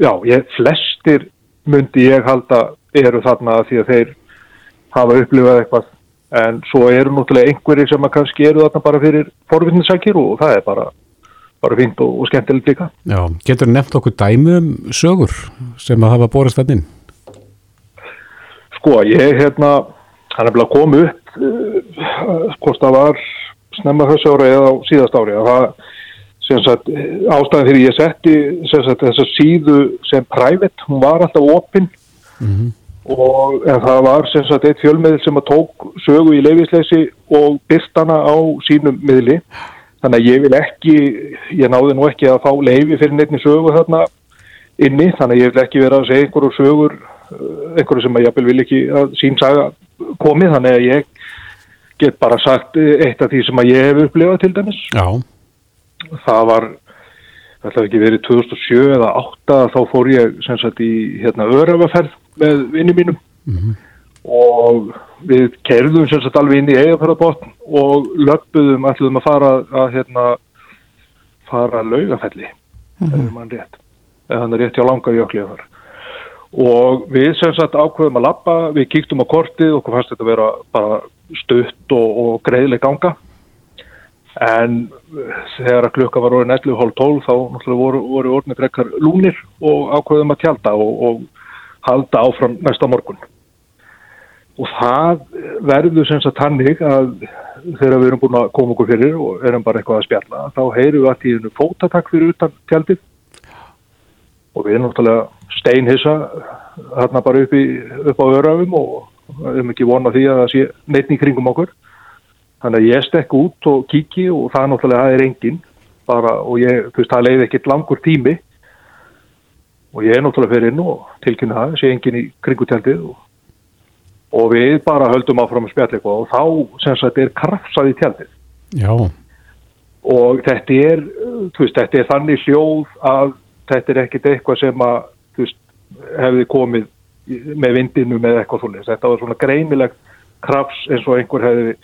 já, ég, flestir myndi ég halda eru þarna því að þeir hafa upplifað eitthvað. En svo eru náttúrulega einhverjir sem að kannski eru þarna bara fyrir forvinninsakir og það er bara, bara fint og, og skemmtilegt líka. Já, getur nefnt okkur dæmi um sögur sem að hafa borist þannig? Sko, ég hérna, hann er bara komið upp uh, hvort það var snemma þessu ári eða á síðast ári að það Sagt, ástæðan fyrir ég setti sagt, þessa síðu sem private, hún var alltaf opinn mm -hmm. og það var sagt, eitt fjölmiðl sem að tók sögu í leifisleysi og byrstana á sínum miðli þannig að ég vil ekki, ég náði nú ekki að fá leifi fyrir nefni sögu þarna inni, þannig að ég vil ekki vera að segja einhverju sögur, einhverju sem að ég vil ekki að sín saga komi, þannig að ég get bara sagt eitt af því sem að ég hef upplifað til dæmis. Já. Það var það ætlaði ekki verið 2007 eða 2008 þá fór ég sem sagt í hérna örafaferð með vinni mínum. Mm -hmm. og við kerðum sagt alveg inn í eigafærðabotn og löpuðum ætluðum að fara að hérna fara laugafelli mm -hmm. eða mann rétt. Eða hann er rétt hjá langa jökli að og við sagt ákveðum að lappa við kíktum á kortið og fannst þetta að vera bara stutt og, og greiðleg ganga. En þegar að klukka var orðin 11.12 þá voru, voru orðinir brekkar lúnir og ákveðum að tjálta og, og halda áfram næsta morgun og það verður sem sagt hannig að þegar við erum búin að koma okkur fyrir og erum bara eitthvað að spjalla þá heyrum við að tíðinu fótatak fyrir utan tjaldið. Og við erum náttúrulega steinhissa hérna bara upp, í, upp á örafum og erum ekki vonað því að það sé neitni kringum okkur. Þannig að ég stekk út og kíki og það náttúrulega, það er enginn. Bara og ég, þú veist, það leiði ekkert langur tími. Og ég er náttúrulega fyrir inn og tilkynna það, sé enginn í kringutjaldið og, og við bara höldum áfram eitthvað og þá sem sagt er krafsað í tjaldið. Já. Og þetta er, þú veist, þetta er þannig hljóð að þetta er ekkert eitthvað sem að, þú veist, hefði komið með vindinu með eitthvað þúnist. Þetta var svona greinilegt krafs eins og einhver hefði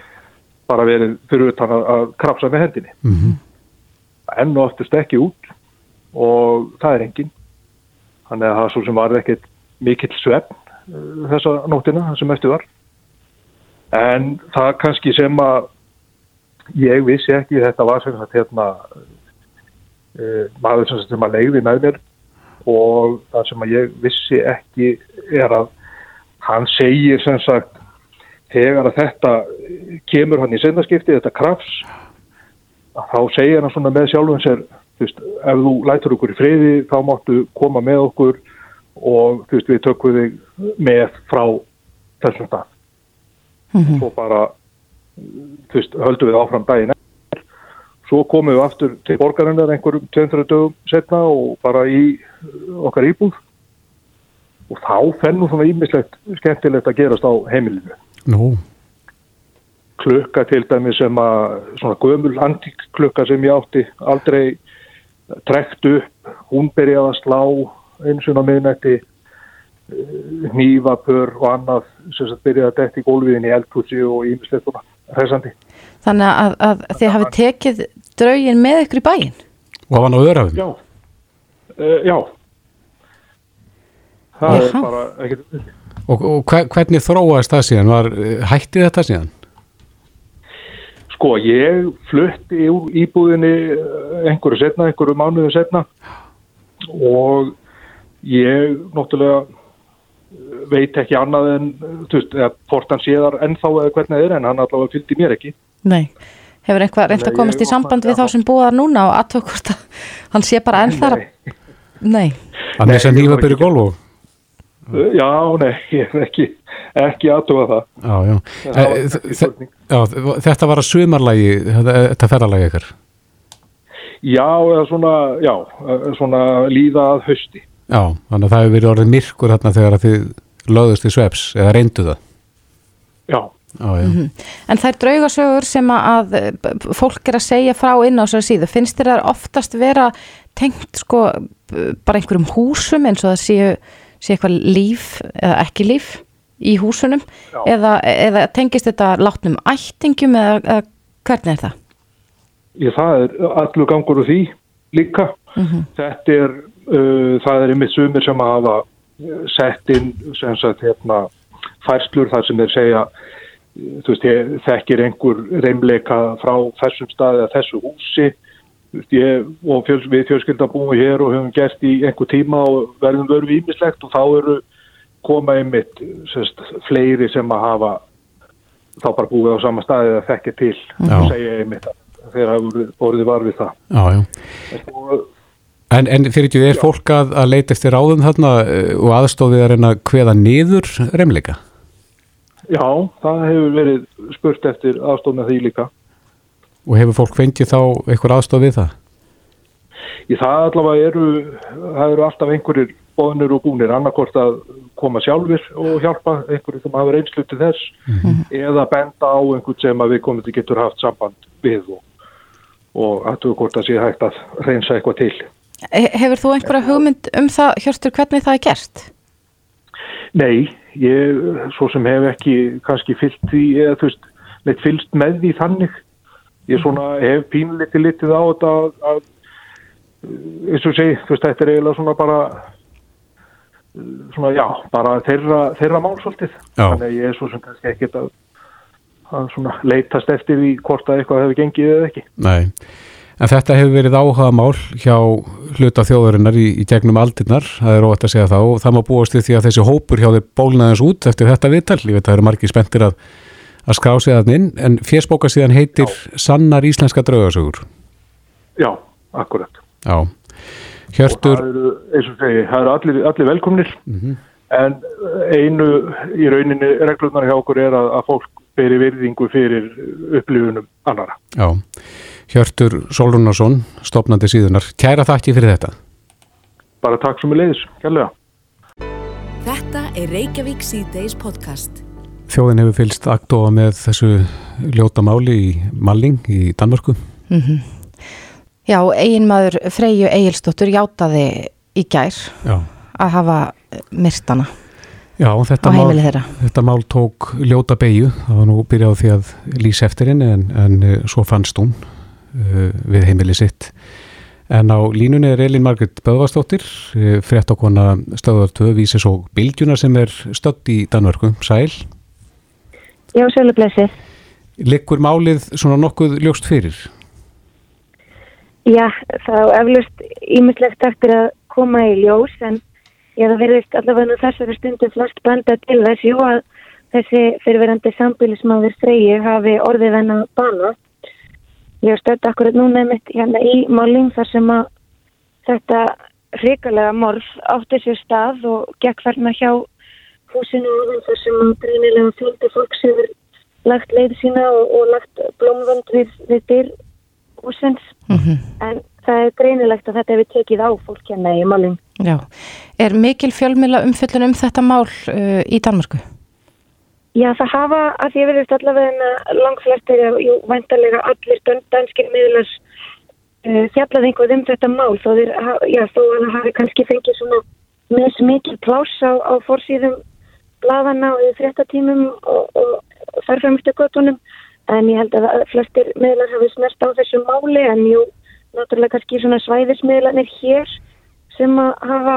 bara verið fyrir utan að, krafsa með hendinni mm -hmm. enn og oftast ekki út og það er engin þannig að það svo sem var ekkert mikill uh, þessa nóttina sem eftir var. En það kannski sem að ég vissi ekki þetta var sem að hérna, uh, maður sem, sem að leiði með mér og það sem að ég vissi ekki er að hann segir sem sagt þegar að þetta kemur hann í sendaskipti, þetta krafs þá segir hann svona með sjálfum sér þú veist, ef þú lætur okkur í friði þá máttu koma með okkur og þú veist, við tökum þig með frá þessum stað mm -hmm. svo bara þú veist, höldum við áfram daginn svo komum við aftur til borgarinnar einhverjum 200 dögum setna og bara í uh, okkar íbúð og þá fennum svona ímislegt skemmtilegt að gerast á heimilinu. Nú, Klukka til dæmi sem að svona gömul antík klukka sem ég átti aldrei trekt upp, hún byrjaði að slá eins og miðnætti nývapör og annað sem sagt byrjaði að detti í gólfiðin í eldhúsi og ímislegt svona hressandi. Þannig að, að þið hafi tekið draugin með ykkur í bæinn. og hann á öðrafum. Já, uh, já. Það Jaha. er bara ekkert, Og, og hve- hvernig þróaðist það síðan? Var, hætti þetta síðan? sko ég flutti úr íbúðinni eh, einhverju setna, einhverju mánuðu setna og ég náttúrulega eh, veit ekki annað en, eh, þú veist, eða hvort hann séðar ennþá eða hvernig það er en hann allavega fylgdi mér ekki. Nei. Hefur einhvað reynd að Nei, komast í samband við þá sem búa núna og aðtöku hvort að hann sé bara enn þar að... Nei. Hann er sem ég nýfa var byrju gólf og... Uh, Já, nei, ég hef ekki, ekki aðtuga það. Já, já. Það var Eh, ekki já. Þetta var að sumarlægi, þetta, þetta ferðalagi ykkar. Já, eða svona, já, eh, svona líða að hausti. Já, þannig að það hefur verið orðið myrkur þarna þegar þið lögðust í sveps eða reyndu það. Já, Já, já. En þær draugasögur sem að, fólk er að segja frá inn á þessari síðu, finnst þér það oftast vera tengt sko bara einhverjum húsum eins og það séu, séu eitthvað líf eða ekki líf í húsunum eða, eða tengist þetta látnum ættingum eða, eða hvernig er það? ég, það er allur gangur úr því líka. Þetta er, það er einmitt sumir sem hafa eh, sett inn, sem sagt, hérna, færslur þar sem þeir segja, eh, veist, ég þekkir einhver reymleika frá þessum staði eða þessu húsi, ég, og fjöls, við fjölskylda búum hér og höfum gert í einhver tíma og verðum vörfi ímislegt og þá eru koma einmitt sérst, fleiri sem að hafa þá bara búið á sama staði að þekkja til og segja einmitt að þeir hafa voruð- orðið var við það. Já, já. Og, En, en fyrir ekki, er fólk að, að leita eftir ráðum þarna eh, og aðstofið að reyna að kveða niður remleika? já, það hefur verið spurt eftir aðstofna því líka. Og hefur fólk fengið þá eitthvað aðstof við það? Í það allavega eru, það eru alltaf einhverjir boðnir og búnir, annarkort að koma sjálfur og hjálpa einhverjir sem hafa reynslu til þess eða benda á einhvern sem að við komum til getur haft samband við og, og aðtöku hvort að sé hægt að reynsa eitthvað til. He- Hefur þú einhverja hugmynd um það, Hjörtur, hvernig það er gert? Nei, ég svo sem hef ekki kannski fyllt því eða þú veist, neitt fylst með því þannig. Ég svona hef pínliti litið á þetta að, að eins og segi, þú veist, þetta er eiginlega svona bara svona já, bara þeirra, þeirra mál svolítið. Já. Þannig að ég er svo sem kannski ekkert að, að svona leitast eftir því hvort að eitthvað hefur gengið eða ekki. Nei. En þetta hefur verið áhuga mál hjá hluta þjóðarinnar í, í gegnum aldirnar, það er óvægt að segja það og það má búast við því að þessi hópur hjá þið bólnaðins út eftir þetta viðtal. Ég veit að það eru margir spenntir að, að skrá þann inn, en fjersbóka síðan heitir Sannar íslenska draugasögur. Já, akkurat. Já. Og Hjörtur, það eru, eins og segi, það eru allir, allir velkomnir en einu í rauninni reglurnar hjá okkur er að, að fólk beri virðingu fyrir upplifunum annara. já, Hjörtur Solrunarsson, stopnandi síðunar, kæra þakki fyrir þetta. Bara takk sem er leiðis, kærlega. Þetta er Reykjavík C-Days podcast. Þjóðin hefur fylst aktóa með þessu ljóta máli í Malling í Danmörku. Já, eiginmaður Freyju Egilsdóttur játaði í gær Já. að hafa myrtana Já, á þetta mál, þetta mál tók ljóta beigju, það var nú byrjað því að lýsa eftir henni en, en eh, svo fannst hún við heimili sitt. En á línunni er Elin Margrit Böðvarsdóttir, uh, fréttakona stöðartöð vísis og bylgjuna sem er stödd í Danmörku, Sæl. Já, sölublesið. Liggur málið svona nokkuð ljóst fyrir? Já, þá eflust ímislegt eftir að koma í ljós en ég það verðist allavega nú þessari stundu flest benda til þess, jú að þessi fyrirverandi sambílismáður Freyju hafi orðið henn að bana. Ég hef stödd akkurat núna mitt hérna í máling þar sem að þetta hrikalega morð átti sér stað og gekk þarna hjá húsinu þar sem greinilega fjöldi fólks hefur lagt leið sína og, og lagt blómvönd við, við dyr húsins en það er greinilegt að þetta hefur tekið á fólk hérna í málinn. Já, er mikil fjölmila umfyllun um þetta mál uh, í Danmarku? Já, það hafa að því verðist allavega langflestir, jú, væntalega allir danskir miðlars uh, fjallað einhvað um þetta mál þó þeir, já, þó að það hafi kannski fengið svona með mikil plás á, á fórsýðum bladana og í fréttatímum og, og, og þarframistu göttunum en ég held að flestir miðlar hafi snert á þessu máli en jú, náttúrulega kannski svona svæðismiðlanir hér sem að hafa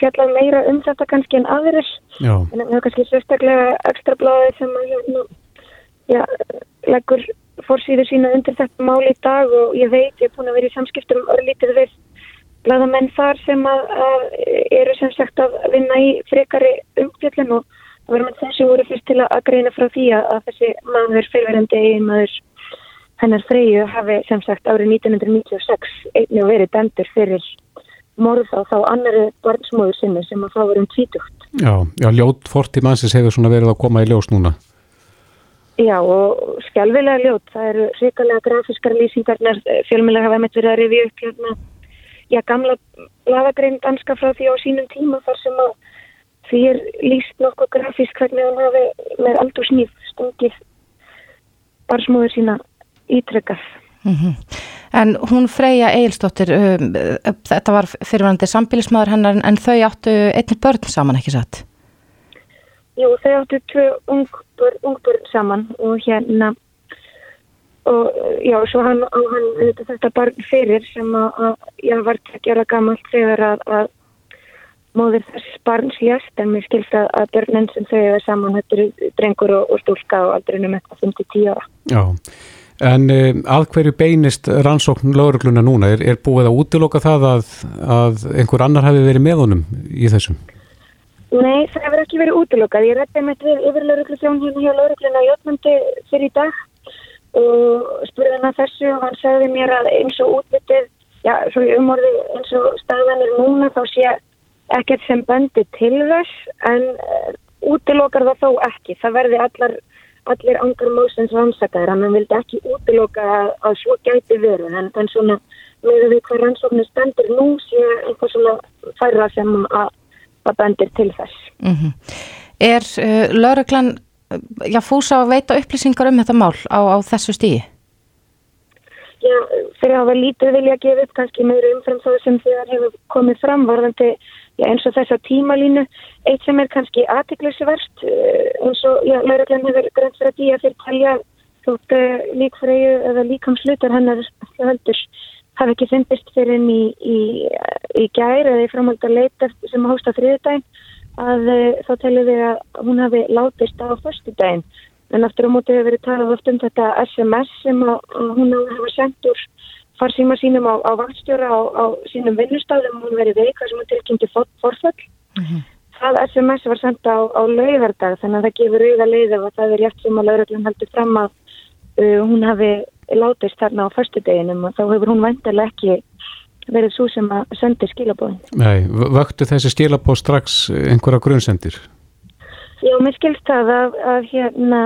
fjallað meira um þetta kannski en aðrir Já. en það er kannski sérstaklega ekstra blæði sem að hérna, já, leggur fórsýðu sína undir þetta mál í dag og ég veit, ég er búin að vera í samskiptum örlítið við blæðamenn þar sem að, að eru sem sagt að vinna í frekari umfjöllin og það verður með þessi voru fyrst til að greina frá því að, þessi maður fyrirverandi eigin maður hennar Freyju hafi sem sagt árið 1996 einnig verið dæmdur fyrir morð á þá annari barnsmóður sinni sem að það verið um tvítugt. Já, já, ljót forti mannsins hefur svona verið að koma í ljós núna. Já, og skjálfilega ljót, það eru ríkalega grafískar lýsingarnar, fjölmjölega hafa meitt verið að rifja upp hérna, já, gamla lagagrein danska frá því á sínum tíma þar sem að því er líst nokkuð grafísk hvernig hann hafi með aldur snýf stungið barnsmóður sína ítrykkað. Mm -hmm. En hún Freyja Eilstóttir, um, þetta var fyrirvændi sambílismæður hennar en þau áttu einnig börn saman ekki satt? Jú, þau áttu tvö ungbörn, ungbörn saman og hérna og já, svo hann hann þetta barn fyrir sem að já, var að gera gammalt þegar að, að móður þess barns jæst en mér skilst að, að börnin sem þau hefur saman þetta eru drengur og, og stúlka og aldrinum eftir 5-10 ára. Já, en um, að hverju beinist rannsókn laurugluna núna? Er, er búið að útiloka það að, að einhver annar hafi verið með honum í þessum? Nei, það hefur ekki verið útilokað. Ég rætti með við yfir lauruglu þjón hérna hjá laurugluna í Jótmandi fyrir í dag og spurði hann að þessu og hann sagði mér að eins og útlitið, já, svo í umorði eins og staðanir núna þá sé ekkert sem böndi til þess en uh, útilokar það þó ekki. Það verði allar, allir angar mósins rannsakaðir, hann vildi ekki útiloka að, svo gæti verið en, en svona með því hvað rannsóknir stendur nú sé einhver svona færra sem að, að bendir til þess. Mm -hmm. Er uh, lauruglan já, fúsa að veita upplýsingar um þetta mál á, á þessu stíi? Já, fyrir að vera lítið vilja að gefa upp kannski meira umfram það sem þegar hefur komið fram varðandi já, eins og þessa tímalínu. Eitt sem er kannski aðtiklisverst eins og já, lauruglan hefur grænt fyrir að dýja fyrir talja þótt uh, líkfræju eða líkamslutar hennar heldur hafi ekki fundist fyrir henni í, í, í gær eða í framhald að leita sem hósta þriðdægin að uh, þá telur við að hún hafi látist á förstu daginn en aftur á móti hefur verið talað oft um þetta SMS sem að, að hún hafa sendt úr farsíma sínum á, á vaktstjóra á, á sínum vinnustafum hún verið veik þar sem hún tilkynnti forföll mm -hmm. það SMS var sendt á, á laugardag þannig að það gefur auða leið ef það er rétt sem að lauröglum heldur fram að uh, hún hafi látist þarna á förstu daginum og þá hefur hún vendilega ekki verið svo sem að sendi skilabóðin Nei, vöktu þessi skilabóð strax einhverja grunnsendir? Já, mér skilst það að, að hérna,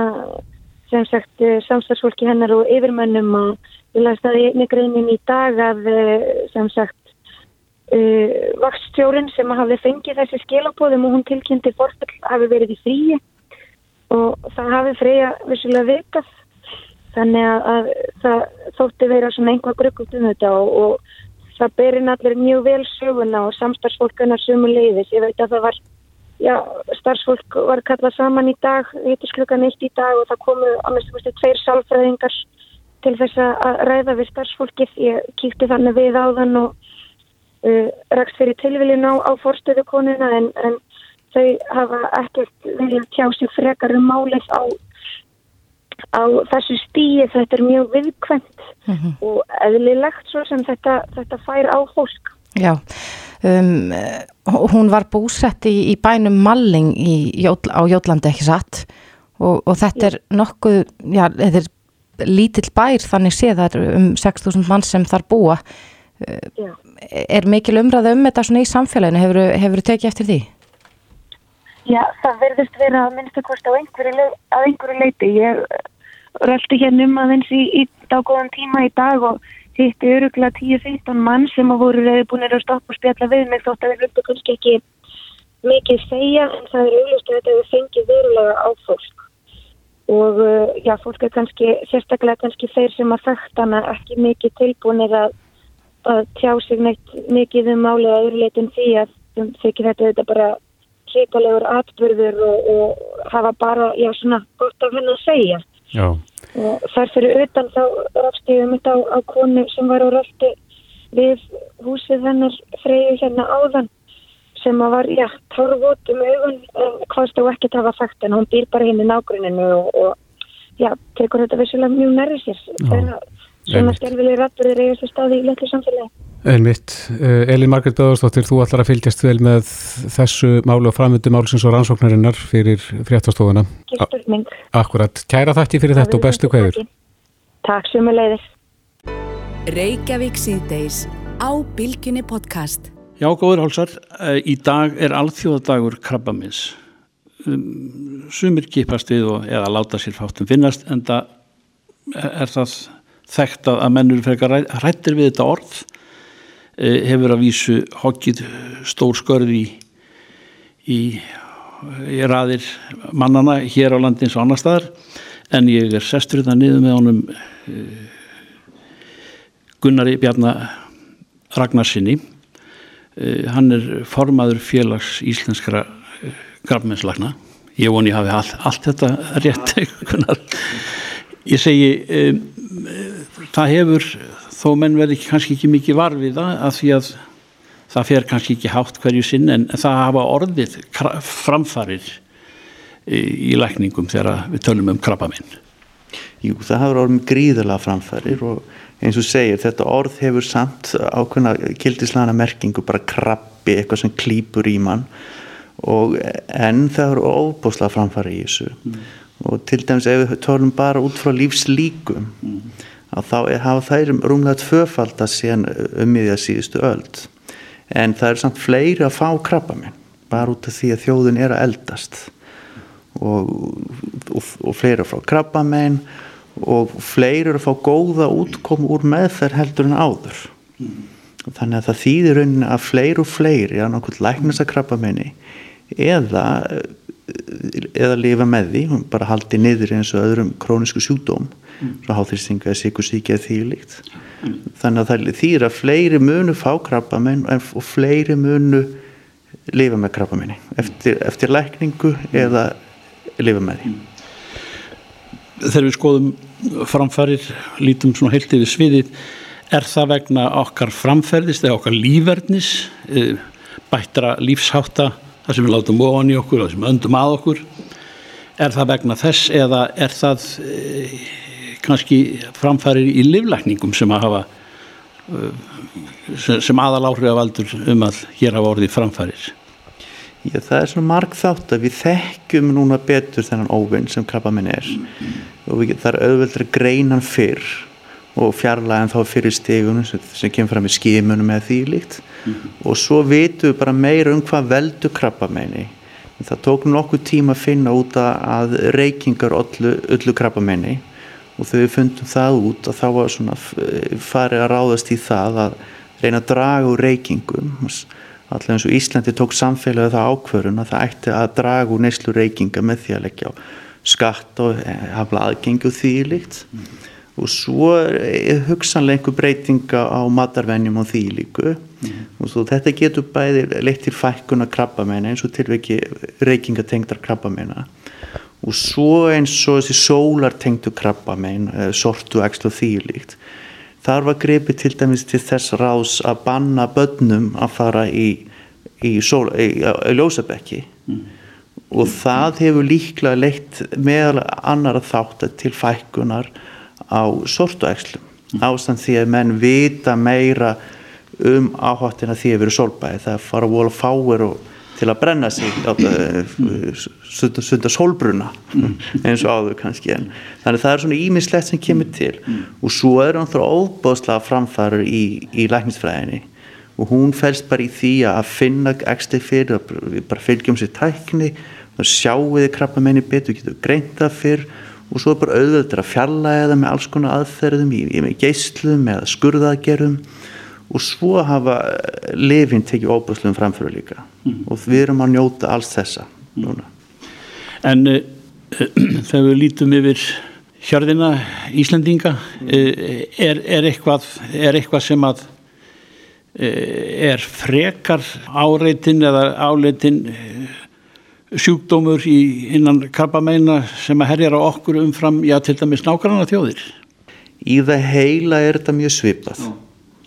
sem sagt, samstagsfólki hennar og yfirmönnum og ég las það í greinin í dag að, sem sagt, uh, vakststjórin sem hafi fengið þessi skilabóðum og hún tilkynnti forfell hafi verið í fríi og það hafi freyja vissulega vikað þannig að, að það þótti vera svona einhvað grökkult um þetta og, og það berin allir mjög vel söguna og samstagsfólkunar sömu leiðis. Ég veit að það var, já, starfsfólk var kallað saman í dag, vitisklukkan eitt í dag og það komu að mest kosti tveir sálfræðingar til þess að ræða við starfsfólkið. Ég kíkti þannig við á þann og uh, rækst fyrir tilviljun á, á forstöðu konuna en, en þau hafa ekkert viljað tjá sig frekar um málið á á þessu stíi þetta er mjög viðkvæmt mm -hmm. og eðlilegt svo sem þetta, þetta fær á fólk. Já, um, hún var búsett í, í bænum Malling í, á Jólandi ekki satt og, og þetta er nokkuð, já, þetta er lítill bær þannig sé það er um 6.000 mann sem þar búa. Já. Er mikil umræða um þetta svona í samfélaginu, hefur, hefur tekið eftir því? Já, það verðist vera að minnstu kost á einhverju, einhverju leiti. Ég röldi hérna um aðeins í, í dágóðan tíma í dag og hitti öruglega 10-15 mann sem að voru reyði búin að stoppa og spjalla við mig þótt að við hlutu kannski ekki mikið segja en það er auðvitað að þetta við fengið verulega á fólk og uh, já, fólk er kannski sérstaklega kannski þeir sem að þekktana ekki mikið tilbúinir að, að tjá sig neitt mikið um málið að öðruleitin því að þykir þetta, þetta bara hrikalegur atbyrður og, og hafa bara, já svona, gott af henn að segja Já. og þar fyrir utan þá rafst ég um þetta á, á konu sem var á röldi við húsið hennar freyju hérna áðan sem að var, já, tárvot um augun hvaðst þú ekkert hafa sagt en hún býr bara hinn í nágruninu og, og já, tekur þetta vissulega mjög nærri sér þegar svona skerfileg rættur er eigast að staði í letlu samfélagi Einmitt. Uh, Elin Margret Böðarsdóttir, þú ætlar að fylgjast vel með þessu máli og framöndu málsins og rannsóknarinnar fyrir fréttastofuna. Ekki. Akkurat. Kæra þætti fyrir þetta og bestu kveður. Takk sem að leiðis. Reykjavík síðdeis á Bilginni podcast. Já, góður hálsar, í dag er alþjóðadagur krabbamins. Um, sumir kipast við og eða láta sér fátum finnast en það er það þekkt að mennur frekar rættir við þetta orð. Hefur að vísu hokkið stór skörð í, í, í raðir mannana hér á landins og annar staðar. En ég er sestur þetta niður með honum Gunnari Bjarnar Ragnarsinni hann er formaður félags íslenskara grafmennslagna ég voni að hafi all, allt þetta rétt ég segi um, það hefur þó menn verði kannski ekki mikið varfið það að því að það fer kannski ekki hátt hverju sinn en það hafa orðið framfarir í lækningum þegar við tölum um krabbaminn. Jú, það hafa orðið gríðarlega framfarir og eins og segir þetta orð hefur samt ákveðna kildislana merkingu bara krabbi, eitthvað sem klýpur í mann. Og en það eru óbúslega framfari í þessu. Mm. og til dæmis ef við tölum bara út frá lífslíkum mm. að þá er, hafa þær rúmlega tvöfald að síðan ummiðja síðustu öld. En það er samt fleiri að fá krabba minn bara út af því að þjóðun er að eldast. Og, og, og fleiri að fá krabba minn og fleiri að fá góða útkomu úr meðferð heldur en áður mm. þannig að það þýðir rauninni að fleiri og fleiri að nákvæmt læknast að krabba minni eða eða lifa með því, bara haldi niður eins og öðrum krónisku sjúdóm mm. svo háþrýstinga eða síkusíki eða því líkt mm. þannig að það þýr að fleiri munu fá krabba minn og fleiri munu lifa með krabba minni eftir, eftir lækningu mm. eða lifa með því Þegar við skoðum framfærir lítum svona heilt yfir sviðið er það vegna okkar framferðist eða okkar lífverðnis eh, bættra lífsháta það sem við látum ofan í okkur það sem öndum að okkur. Er það vegna þess eða er það e, kannski framfærir í livlækningum sem að hafa sem, sem aðal áhrifavaldur um að hér hafa orðið framfærir Já, það er svona marg þátt að við þekkjum núna betur þennan óvinn sem krabbaminn er. Og við, það er auðveldur að greina hann fyrr og fjarlæga en þá fyrir stegunum sem, sem kemur fram í skimunum eða því líkt. Mm -hmm. og svo vitum við bara meira um hvað veldu krabbamenni það tók nokkuð tíma að finna út að reykingar öllu, krabbamenni og þegar við fundum það út að þá var svona farið að ráðast í það að reyna að draga úr reykingum allaveg eins og Íslandi tók samfélagið það ákvörun að það ætti að draga úr neyslu reykinga með því að leggja á skatt og hafla aðgengi og því líkt. Mm og svo er hugsanlega einhver breytinga á matarvenjum og því líku. Mm. og svo þetta getur bæði leitt til fækkuna krabbamenn eins og tilveki reykingatengdar krabbamenn og svo eins og þessi sólartengdu krabbamenn eh, sortu ekstra því líkt þar var greipið til dæmis til þess ráðs að banna börnum að fara í, í, sól, í, í ljósabekki mm. og það hefur líklega leitt meðal annar þátt til fækkunar á sortuækslum mm. ástand því að menn vita meira um áháttina því að vera solbæði það fara vola fáir og til að brenna sig sunda, sunda solbruna eins og áður kannski en þannig það er svona ímislegt sem kemur til. Og svo er hann þrá óbáslega framfæður í, í læknisfræðinni. Og hún fælst bara í því að finna ekki fyrir, bara fylgjum sér tækni og sjáu þið krabba menni betur, getur greinta fyrr og svo er bara auðveldur að fjarlæga það með alls konar aðferðum í, í með geyslum eða skurðaðgerum og svo hafa lifin tekið óbúslegum framfyrir líka mm. og við erum að njóta alls þessa núna. En uh, þegar við lítum yfir hjörðina Íslandinga uh, er, er, eitthvað, er eitthvað sem að uh, er frekar áreitin eða áleitin sjúkdómur í innan krabbameina sem að herjar á okkur umfram, já til dæmis nákvæmlega þjóðir? Í það heila er þetta mjög svipað. Já.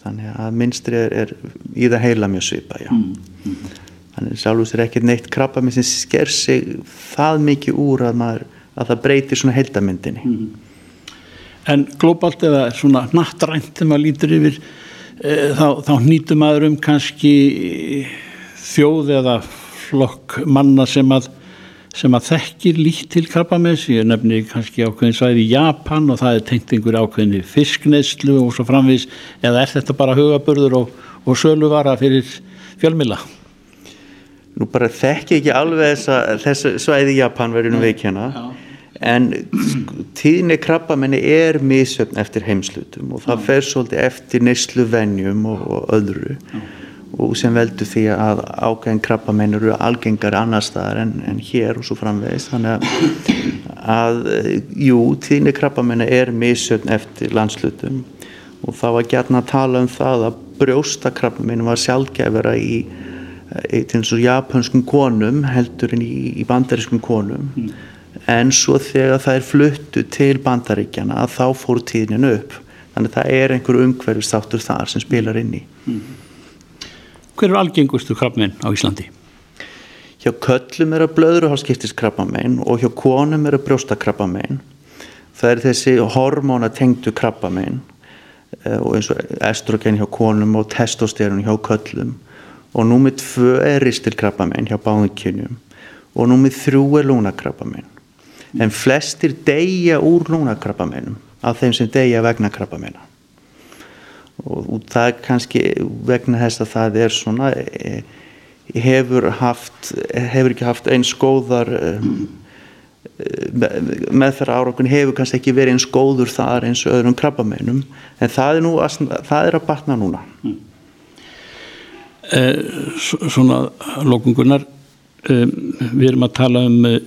Þannig að minnstri er, er í það heila mjög svipað, já. Mm. Mm. Þannig að sjálfur sér ekkert neitt krabbamein sem sker sig það mikið úr að, maður, að það breytir svona heildamyndinni. Mm. En glóbalt eða svona nattrænt þegar maður lítur yfir e, þá, þá nýtur maður um kannski þjóð eða flokk manna sem að, sem að þekkir líkt til krabbameins, ég nefnir kannski ákveðin svæði í Japan og það er tengt einhver ákveðinni fiskneislu og svo framvís, eða er þetta bara hugabörður og, og söluvara fyrir fjölmila? Nú bara þekki ekki alveg þess svæði í Japan verðinu veikjana en tíðinni krabbamenni er misjöfn eftir heimslutum og það fer svolítið eftir neyslu venjum og, og öðru. Já og sem veldur því að ágæðin krabbamenn eru algengar annar staðar en, en hér og svo framvegis. Þannig að, að jú, tíðni krabbamenn er misjöfn eftir landslutum og þá var gætna að tala um það að brjósta krabbamenn var sjálfgæfara í, í til þess að japanskum konum heldur en í, í bandarískum konum. Mm. en svo þegar það er fluttu til bandaríkjana að þá fór tíðnin upp. Þannig að það er einhver umhverfistáttur þar sem spilar inn í. Mm hver er algengustu krabmein á Íslandi? Hjá köllum er að blöðruhálskiptis krabbamein og hjá konum er að brjóstakrabbamein. Það er þessi hormónatengdu krabbamein og eins og estrogen hjá konum og testosterun hjá köllum og númið tvö er ristilkrabbamein hjá báðinkynjum og númið þrjú er lúnakrabbamein. En flestir deyja úr lúnakrabbameinum af þeim sem deyja vegna krabbameina og, það kannski vegna þess að það er svona e, hefur haft hefur ekki haft eins góðar um, með þeirra árakun hefur kannski ekki verið eins góður þar eins öðrum krabbameinum en það er, nú, það er að batna núna mm. eh, Svona lókungunar eh, við erum að tala um eh,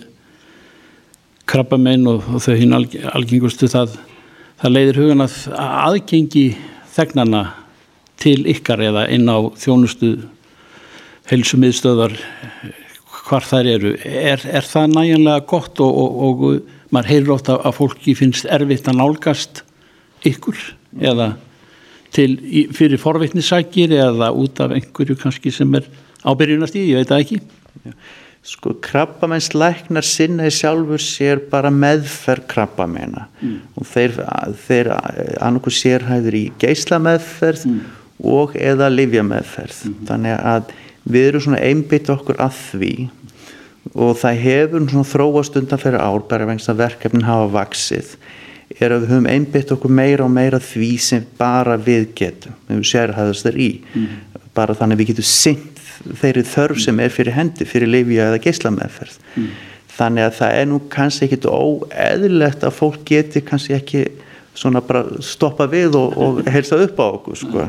krabbamein og, og þau hinn algengustu það, það leiðir hugan að aðgengi þegnana til ykkar eða inn á þjónustu helsumiðstöðar hvar þær eru. Er, er það næjanlega gott og, og, og maður heyrir ótt að fólki finnst erfitt að nálgast ykkur eða til, fyrir forveitnisækir eða út af einhverju kannski sem er ábyrjunast í, ég veit það ekki sko krabbamennslæknar sinna í sjálfur sér bara meðferð krabbamenna mm. og þeir, þeir annarku sérhæður í geysla meðferð mm. og eða livja meðferð mm. þannig að við erum svona einbytt okkur að því og það hefur svona þróast undan fyrir ár bara vegna að verkefnin hafa vaksið er að við höfum einbytt okkur meira og meira því sem bara við getum við sérhæðast þar í mm. bara þannig að við getum sinn þeirri þörf sem er fyrir hendi fyrir lifja eða geyslameðferð mm. þannig að það er nú kannski ekkit óeðlilegt að fólk geti kannski ekki svona bara stoppa við og, og helsa upp á okkur sko.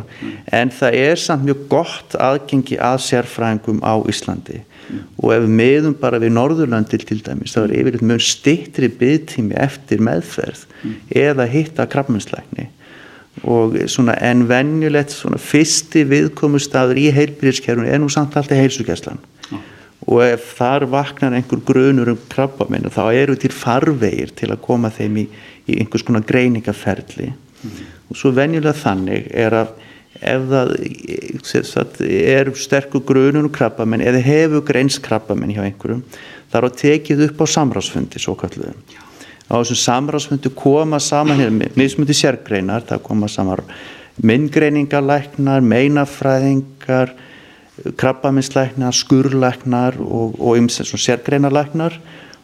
en það er samt mjög gott aðgengi að sérfræðingum á Íslandi mm. og ef við meðum bara við Norðurlandi til dæmis þá er yfirleitt mjög stittri byggtími eftir meðferð mm. eða hitta krabbmennslækni og svona en venjulegt svona fyrsti viðkomustadur í heilbyrðiskerfunu er nú samt alltaf heilsugjæslan ah. og ef þar vaknar einhver grunur um krabba minna þá eru til farvegir til að koma þeim í, í einhvers konar greiningaferli mm. og svo venjulega þannig er að ef það er sterkur grunur um krabba minn eða hefur greins krabba minn hjá einhverjum er það tekið upp á samráðsfundi svo kalluðum á þessum samráðsmyndu koma saman hér mismundi sérgreinar, það koma saman myndgreiningarlæknar, meinafræðingar krabbaminslæknar, skurlæknar og, og um sérgreinarlæknar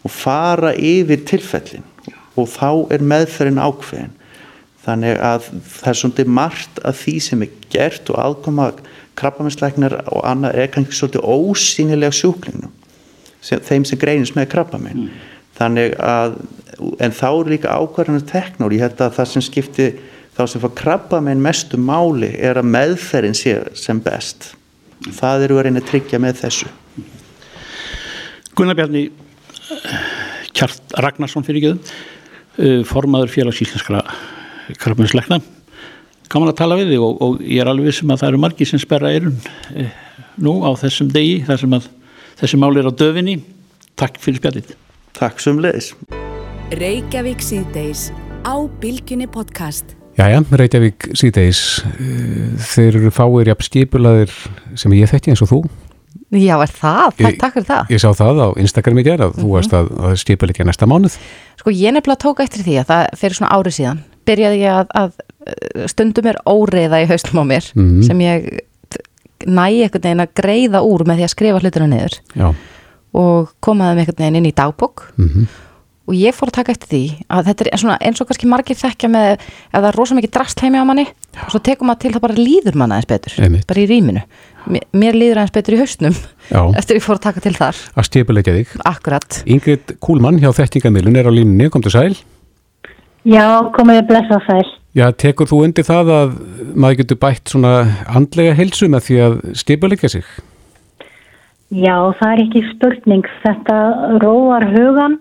og fara yfir tilfellin og þá er meðferðin ákveðin. Þannig að það er svolítið margt af því sem er gert og aðkoma krabbaminslæknar og annað er kannski svolítið ósýnilega sjúklingnum sem, þeim sem greinist með krabbaminn mm þannig að en þá eru líka ákvarðanir teknur, ég held að það sem skipti þá sem fá krabba með einn mestu máli er að meðferðin sé sem best. Það eru að reyna að tryggja með þessu. Gunnar Bjarni Kjart Ragnarsson fyrir geðum formaður félags íslenskara krabbinsleikna gaman að tala við þig og, og ég er alveg vissum að það eru margi sem sperra eirun eh, nú á þessum degi þar sem að þessi mál er á döfinni. Takk fyrir spjallit Takk sem leiðis Reykjavík síðdeis á Bilginni podcast. Jæja, Reykjavík síðdeis þeir eru fáir jafn skipulaðir sem ég þekki eins og þú. Já, er það? Ég- Takk fyrir það. Ég sá það á Instagram í gerð að þú varst að, að skipulegja næsta mánuð. Sko ég nefnilega tók eftir því að það fyrir svona árið síðan. Byrjaði ég að, að uh, stundum er óreiða í haustum á mér Mhm. sem ég næ einhvern veginn að greiða úr með því að skrifa hlutina niður. Já, og komaði með einhvern veginn inn í dagbók. Mhm, og ég fór að taka eftir því að þetta er svona eins og kannski margir þekkja með að það er rosa mikið drast heimi á manni og svo tekum maður til það bara líður manna aðeins betur Einmitt. bara í rýminu mér, mér líður aðeins betur í haustnum Já. eftir ég fór að taka til þar. Að skipulegja þig. Akkurat. Ingrid Kúlmann hjá Þekkingamilun er á línunni, komdu sæl. Já, komiði blessa og sæl. Já, tekur þú undir það að maður getur bætt svona andlega heilsu með því að skipulegja sig? Já, það er ekki spurning. Þetta róar hugan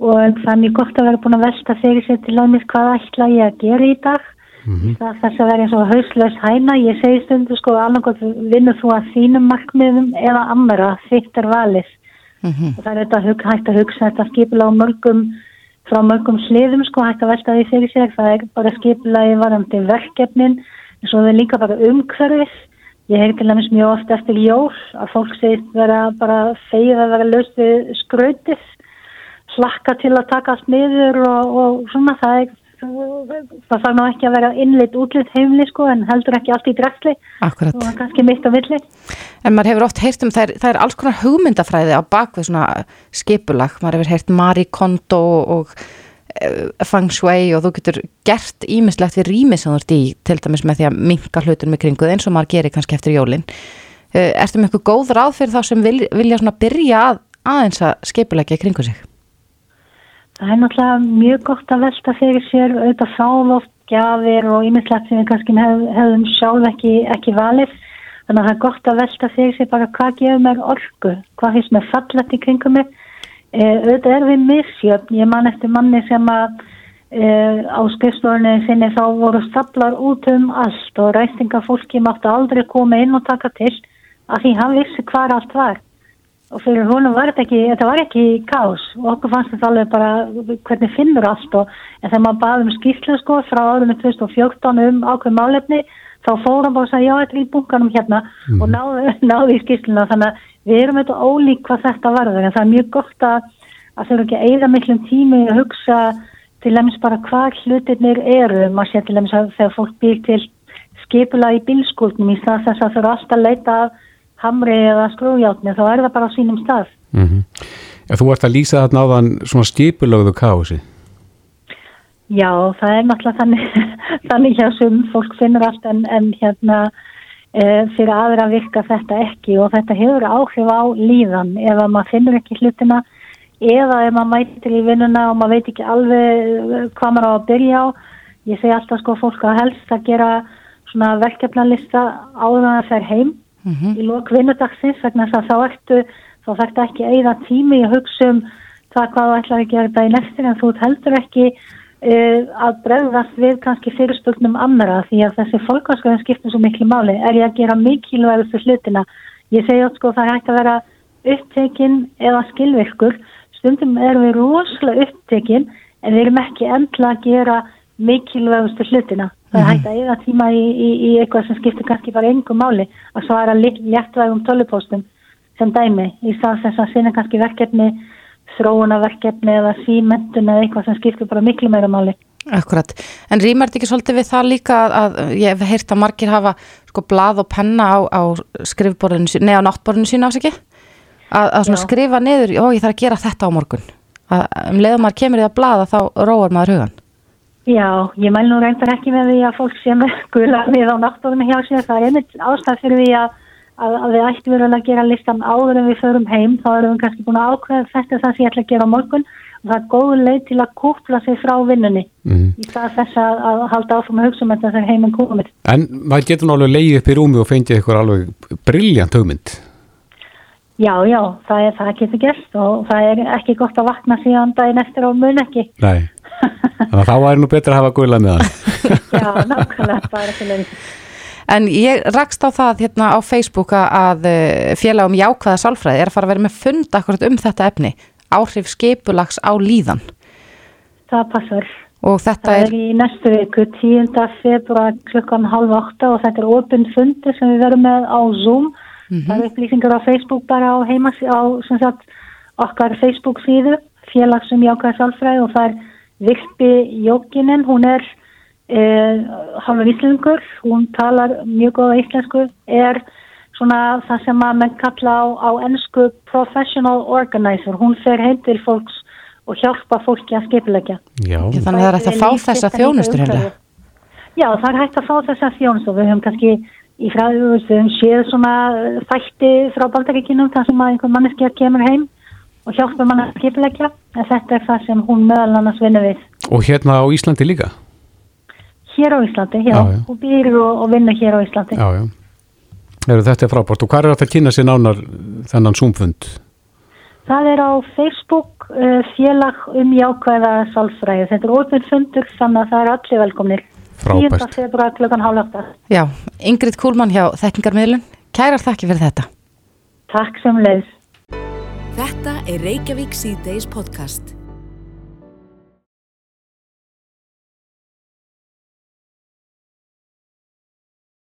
og það mjög gott að vera búin að velta fyrir sér til aðeins hvað ætla ég að gera í dag. Það er þess að vera eins og hauslaus hæna. Ég segi stundu sko annarkot vinnur þú að þínum markmiðum eða annara þitt er valið. Og það er þetta hug, hægt að hugsa þetta skipula á mörgum frá mörgum sliðum sko hægt að velta því fyrir sér. Það er bara skipulaði varandi verkefnin en svo er líka bara umhverfis. Ég hef til dæmis mjög oft eftir jól að fólk segist vera bara feið að vera löst við skrautið, slakka til að takast niður og, og svona það er, það þarf nú ekki að vera innlit útlit heimli sko en heldur ekki allt í Akkurat. og kannski mitt á milli. En maður hefur oft heyrt um, það er, það er alls konar hugmyndafræði á bakvið svona skipulag, maður hefur heyrt Marie Kondo og Feng Shui og þú getur gert ímislegt við rými sem þú ert í, til dæmis með því að minka hlutunum í kringu eins og maður gerir kannski eftir jólin. Uh, ertu með eitthvað góð ráð fyrir þá sem vil, vilja svona byrja að, aðeins að skipulegja í kringu sig? Það er náttúrulega mjög gott að velta fyrir sér auðvitað fáloft gjafir og ímislegt sem við kannski hef, hefðum sjálf ekki, ekki valið. Þannig að það er gott að velta fyrir sér bara hvað gefur mér orku, hvað finnst mér fallet í kringum mig. E, auðvitað er við misjöfn. Ég man eftir manni sem að e, á skrifstofunni sinni þá voru staplar út um allt og ræstingafólki máttu aldrei koma inn og taka til að því hann vissi hvar allt var. Og fyrir honum var þetta ekki, þetta var ekki kás og okkur fannst þetta alveg bara hvernig finnur allt og en þegar maður baði um skýrslu sko frá árunni 2014 um ákveð málefni þá fór hann bara að segja já þetta er í bunkanum hérna. Og náði, náði í skýrsluna þannig að við erum þetta ólík hvað þetta varður en það er mjög gott að að þau eru ekki eigða miklum tími að hugsa til dæmis bara hvað hlutirnir eru maður sé til dæmis að þegar fólk býr til skipula í bílskúlnum í stað þess að þau eru alltaf að leita að hamri eða skrújátni þá er það bara á sínum stað. Mm Já, þú ert að lýsa þarna áðan svona skipulögðu kási. Já, það er náttúrulega þannig, þannig hjá sem fólk finnur allt en, en hérna fyrir aðra virka þetta ekki og þetta hefur áhrif á líðan ef að maður finnur ekki hlutina eða ef maður mætir í vinnuna og maður veit ekki alveg eh, hvað maður á að byrja á. Ég segi alltaf sko fólk að helst að gera svona verkefnalista áður en það fer heim í lók vinnudagsins vegna þess að þá ertu þá þarftu ekki að eigða tími í hugsa um það hvað þú ætlar að gera daginn eftir en þú heldur ekki að bregðast við kannski fyrirspögnum annara því að þessi fólkvarskjöðin skiptir svo miklu máli. Er ég að gera mikilvægustu hlutina? Ég segi átt sko það hægt að vera upptekinn eða skilvirkur. Stundum erum við rosalega upptekinn en við erum ekki endla að gera mikilvægustu hlutina. Það er hægt að eiga tíma í, í, í eitthvað sem skiptir kannski bara engum máli að svara léttvægum tölupóstum sem dæmi í stað þess að sinna kannski verkefni þróunaverkefni eða símentun eða eitthvað sem skiptir bara miklu meira máli. Akkurat, en rýmar þetta ekki svolítið við það líka að, að ég hef heyrt að margir hafa sko blað og penna á, á skrifborðinu, nei á náttborðinu sína ásaki að, að svona Já. skrifa niður, ó ég þarf að gera þetta á morgun. Að um leiðum maður kemur í það blaða þá róar maður hugan Já, ég mæl nú reyndar ekki með því að fólk sem gula við á náttúrunum hjá sér. Það er einmitt ástæð fyrir því að, að, að við ættum verið að gera listan áður en við förum heim þá erum við kannski búin að ákveða þetta er það sem ég ætla að gera morgun það er góð leið til að kúpla sig frá vinnunni Mhm. í stað þess að, að halda áfram að hugsa um þetta þegar heiminn komið. En maður getur alveg leiði upp í rúmi og fengið ykkur alveg briljant hugmynd. Já, já, það, er, það getur gert og það er ekki gott að vakna síðan daginn eftir á mun ekki. Nei. Þá væri nú betur að hafa guðlað með hann. Já, nákvæmlega, það er ekki leið. En ég rakst á það hérna á Facebook að eh, félagum jákvæða sálfræði er að fara að vera með fund akkurat um þetta efni, áhrif skipulags á líðan Það passar. og þetta er, er í næstu viku, 10. februar klukkan halv 8 og þetta er opinn fundi sem við verum með á Zoom. Það er upplýsingar á Facebook bara á heimas, á sem sagt okkar Facebook síðu, félagsum jákvæða sálfræði og það er Vilpi Jókinin, hún er eh, halvar íslenskur, hún talar mjög góða íslensku, er svona það sem að menn kalla á, á ennsku professional organizer, hún fer heim til fólks og hjálpa fólki að skipilegja. Þannig að það er hægt að fá þessa þjónustur hérna. Já, það er hægt að fá þessa þjónustur. Við höfum kannski í fræðu, við höfum séð svona eh, þætti frá baldaríkinum þar sem að einhver manneskja kemur heim og hjálpar mann að skipilegja. En þetta er það sem hún meðal annars vinnur við. Og hérna á Íslandi líka? Hér á Íslandi, já. Já, já. Hún býr og, og vinnur hér á Íslandi. Já, já. Heru, þetta er frábært. Og hvað er þetta að kynna sér nánar þennan Zoom-fund? Það er á Facebook uh, félag um jákvæða sálfræði. Þetta er opinn fundur þannig að það er allir velkomnir. Frábært. 10. februar klukkan hálf átta. já, Ingrid Kúlmann hjá Þekkingarmiðlun, kærar þakki fyrir þetta. Takk sem leiðis. Þetta er Reykjavík C-Days podcast.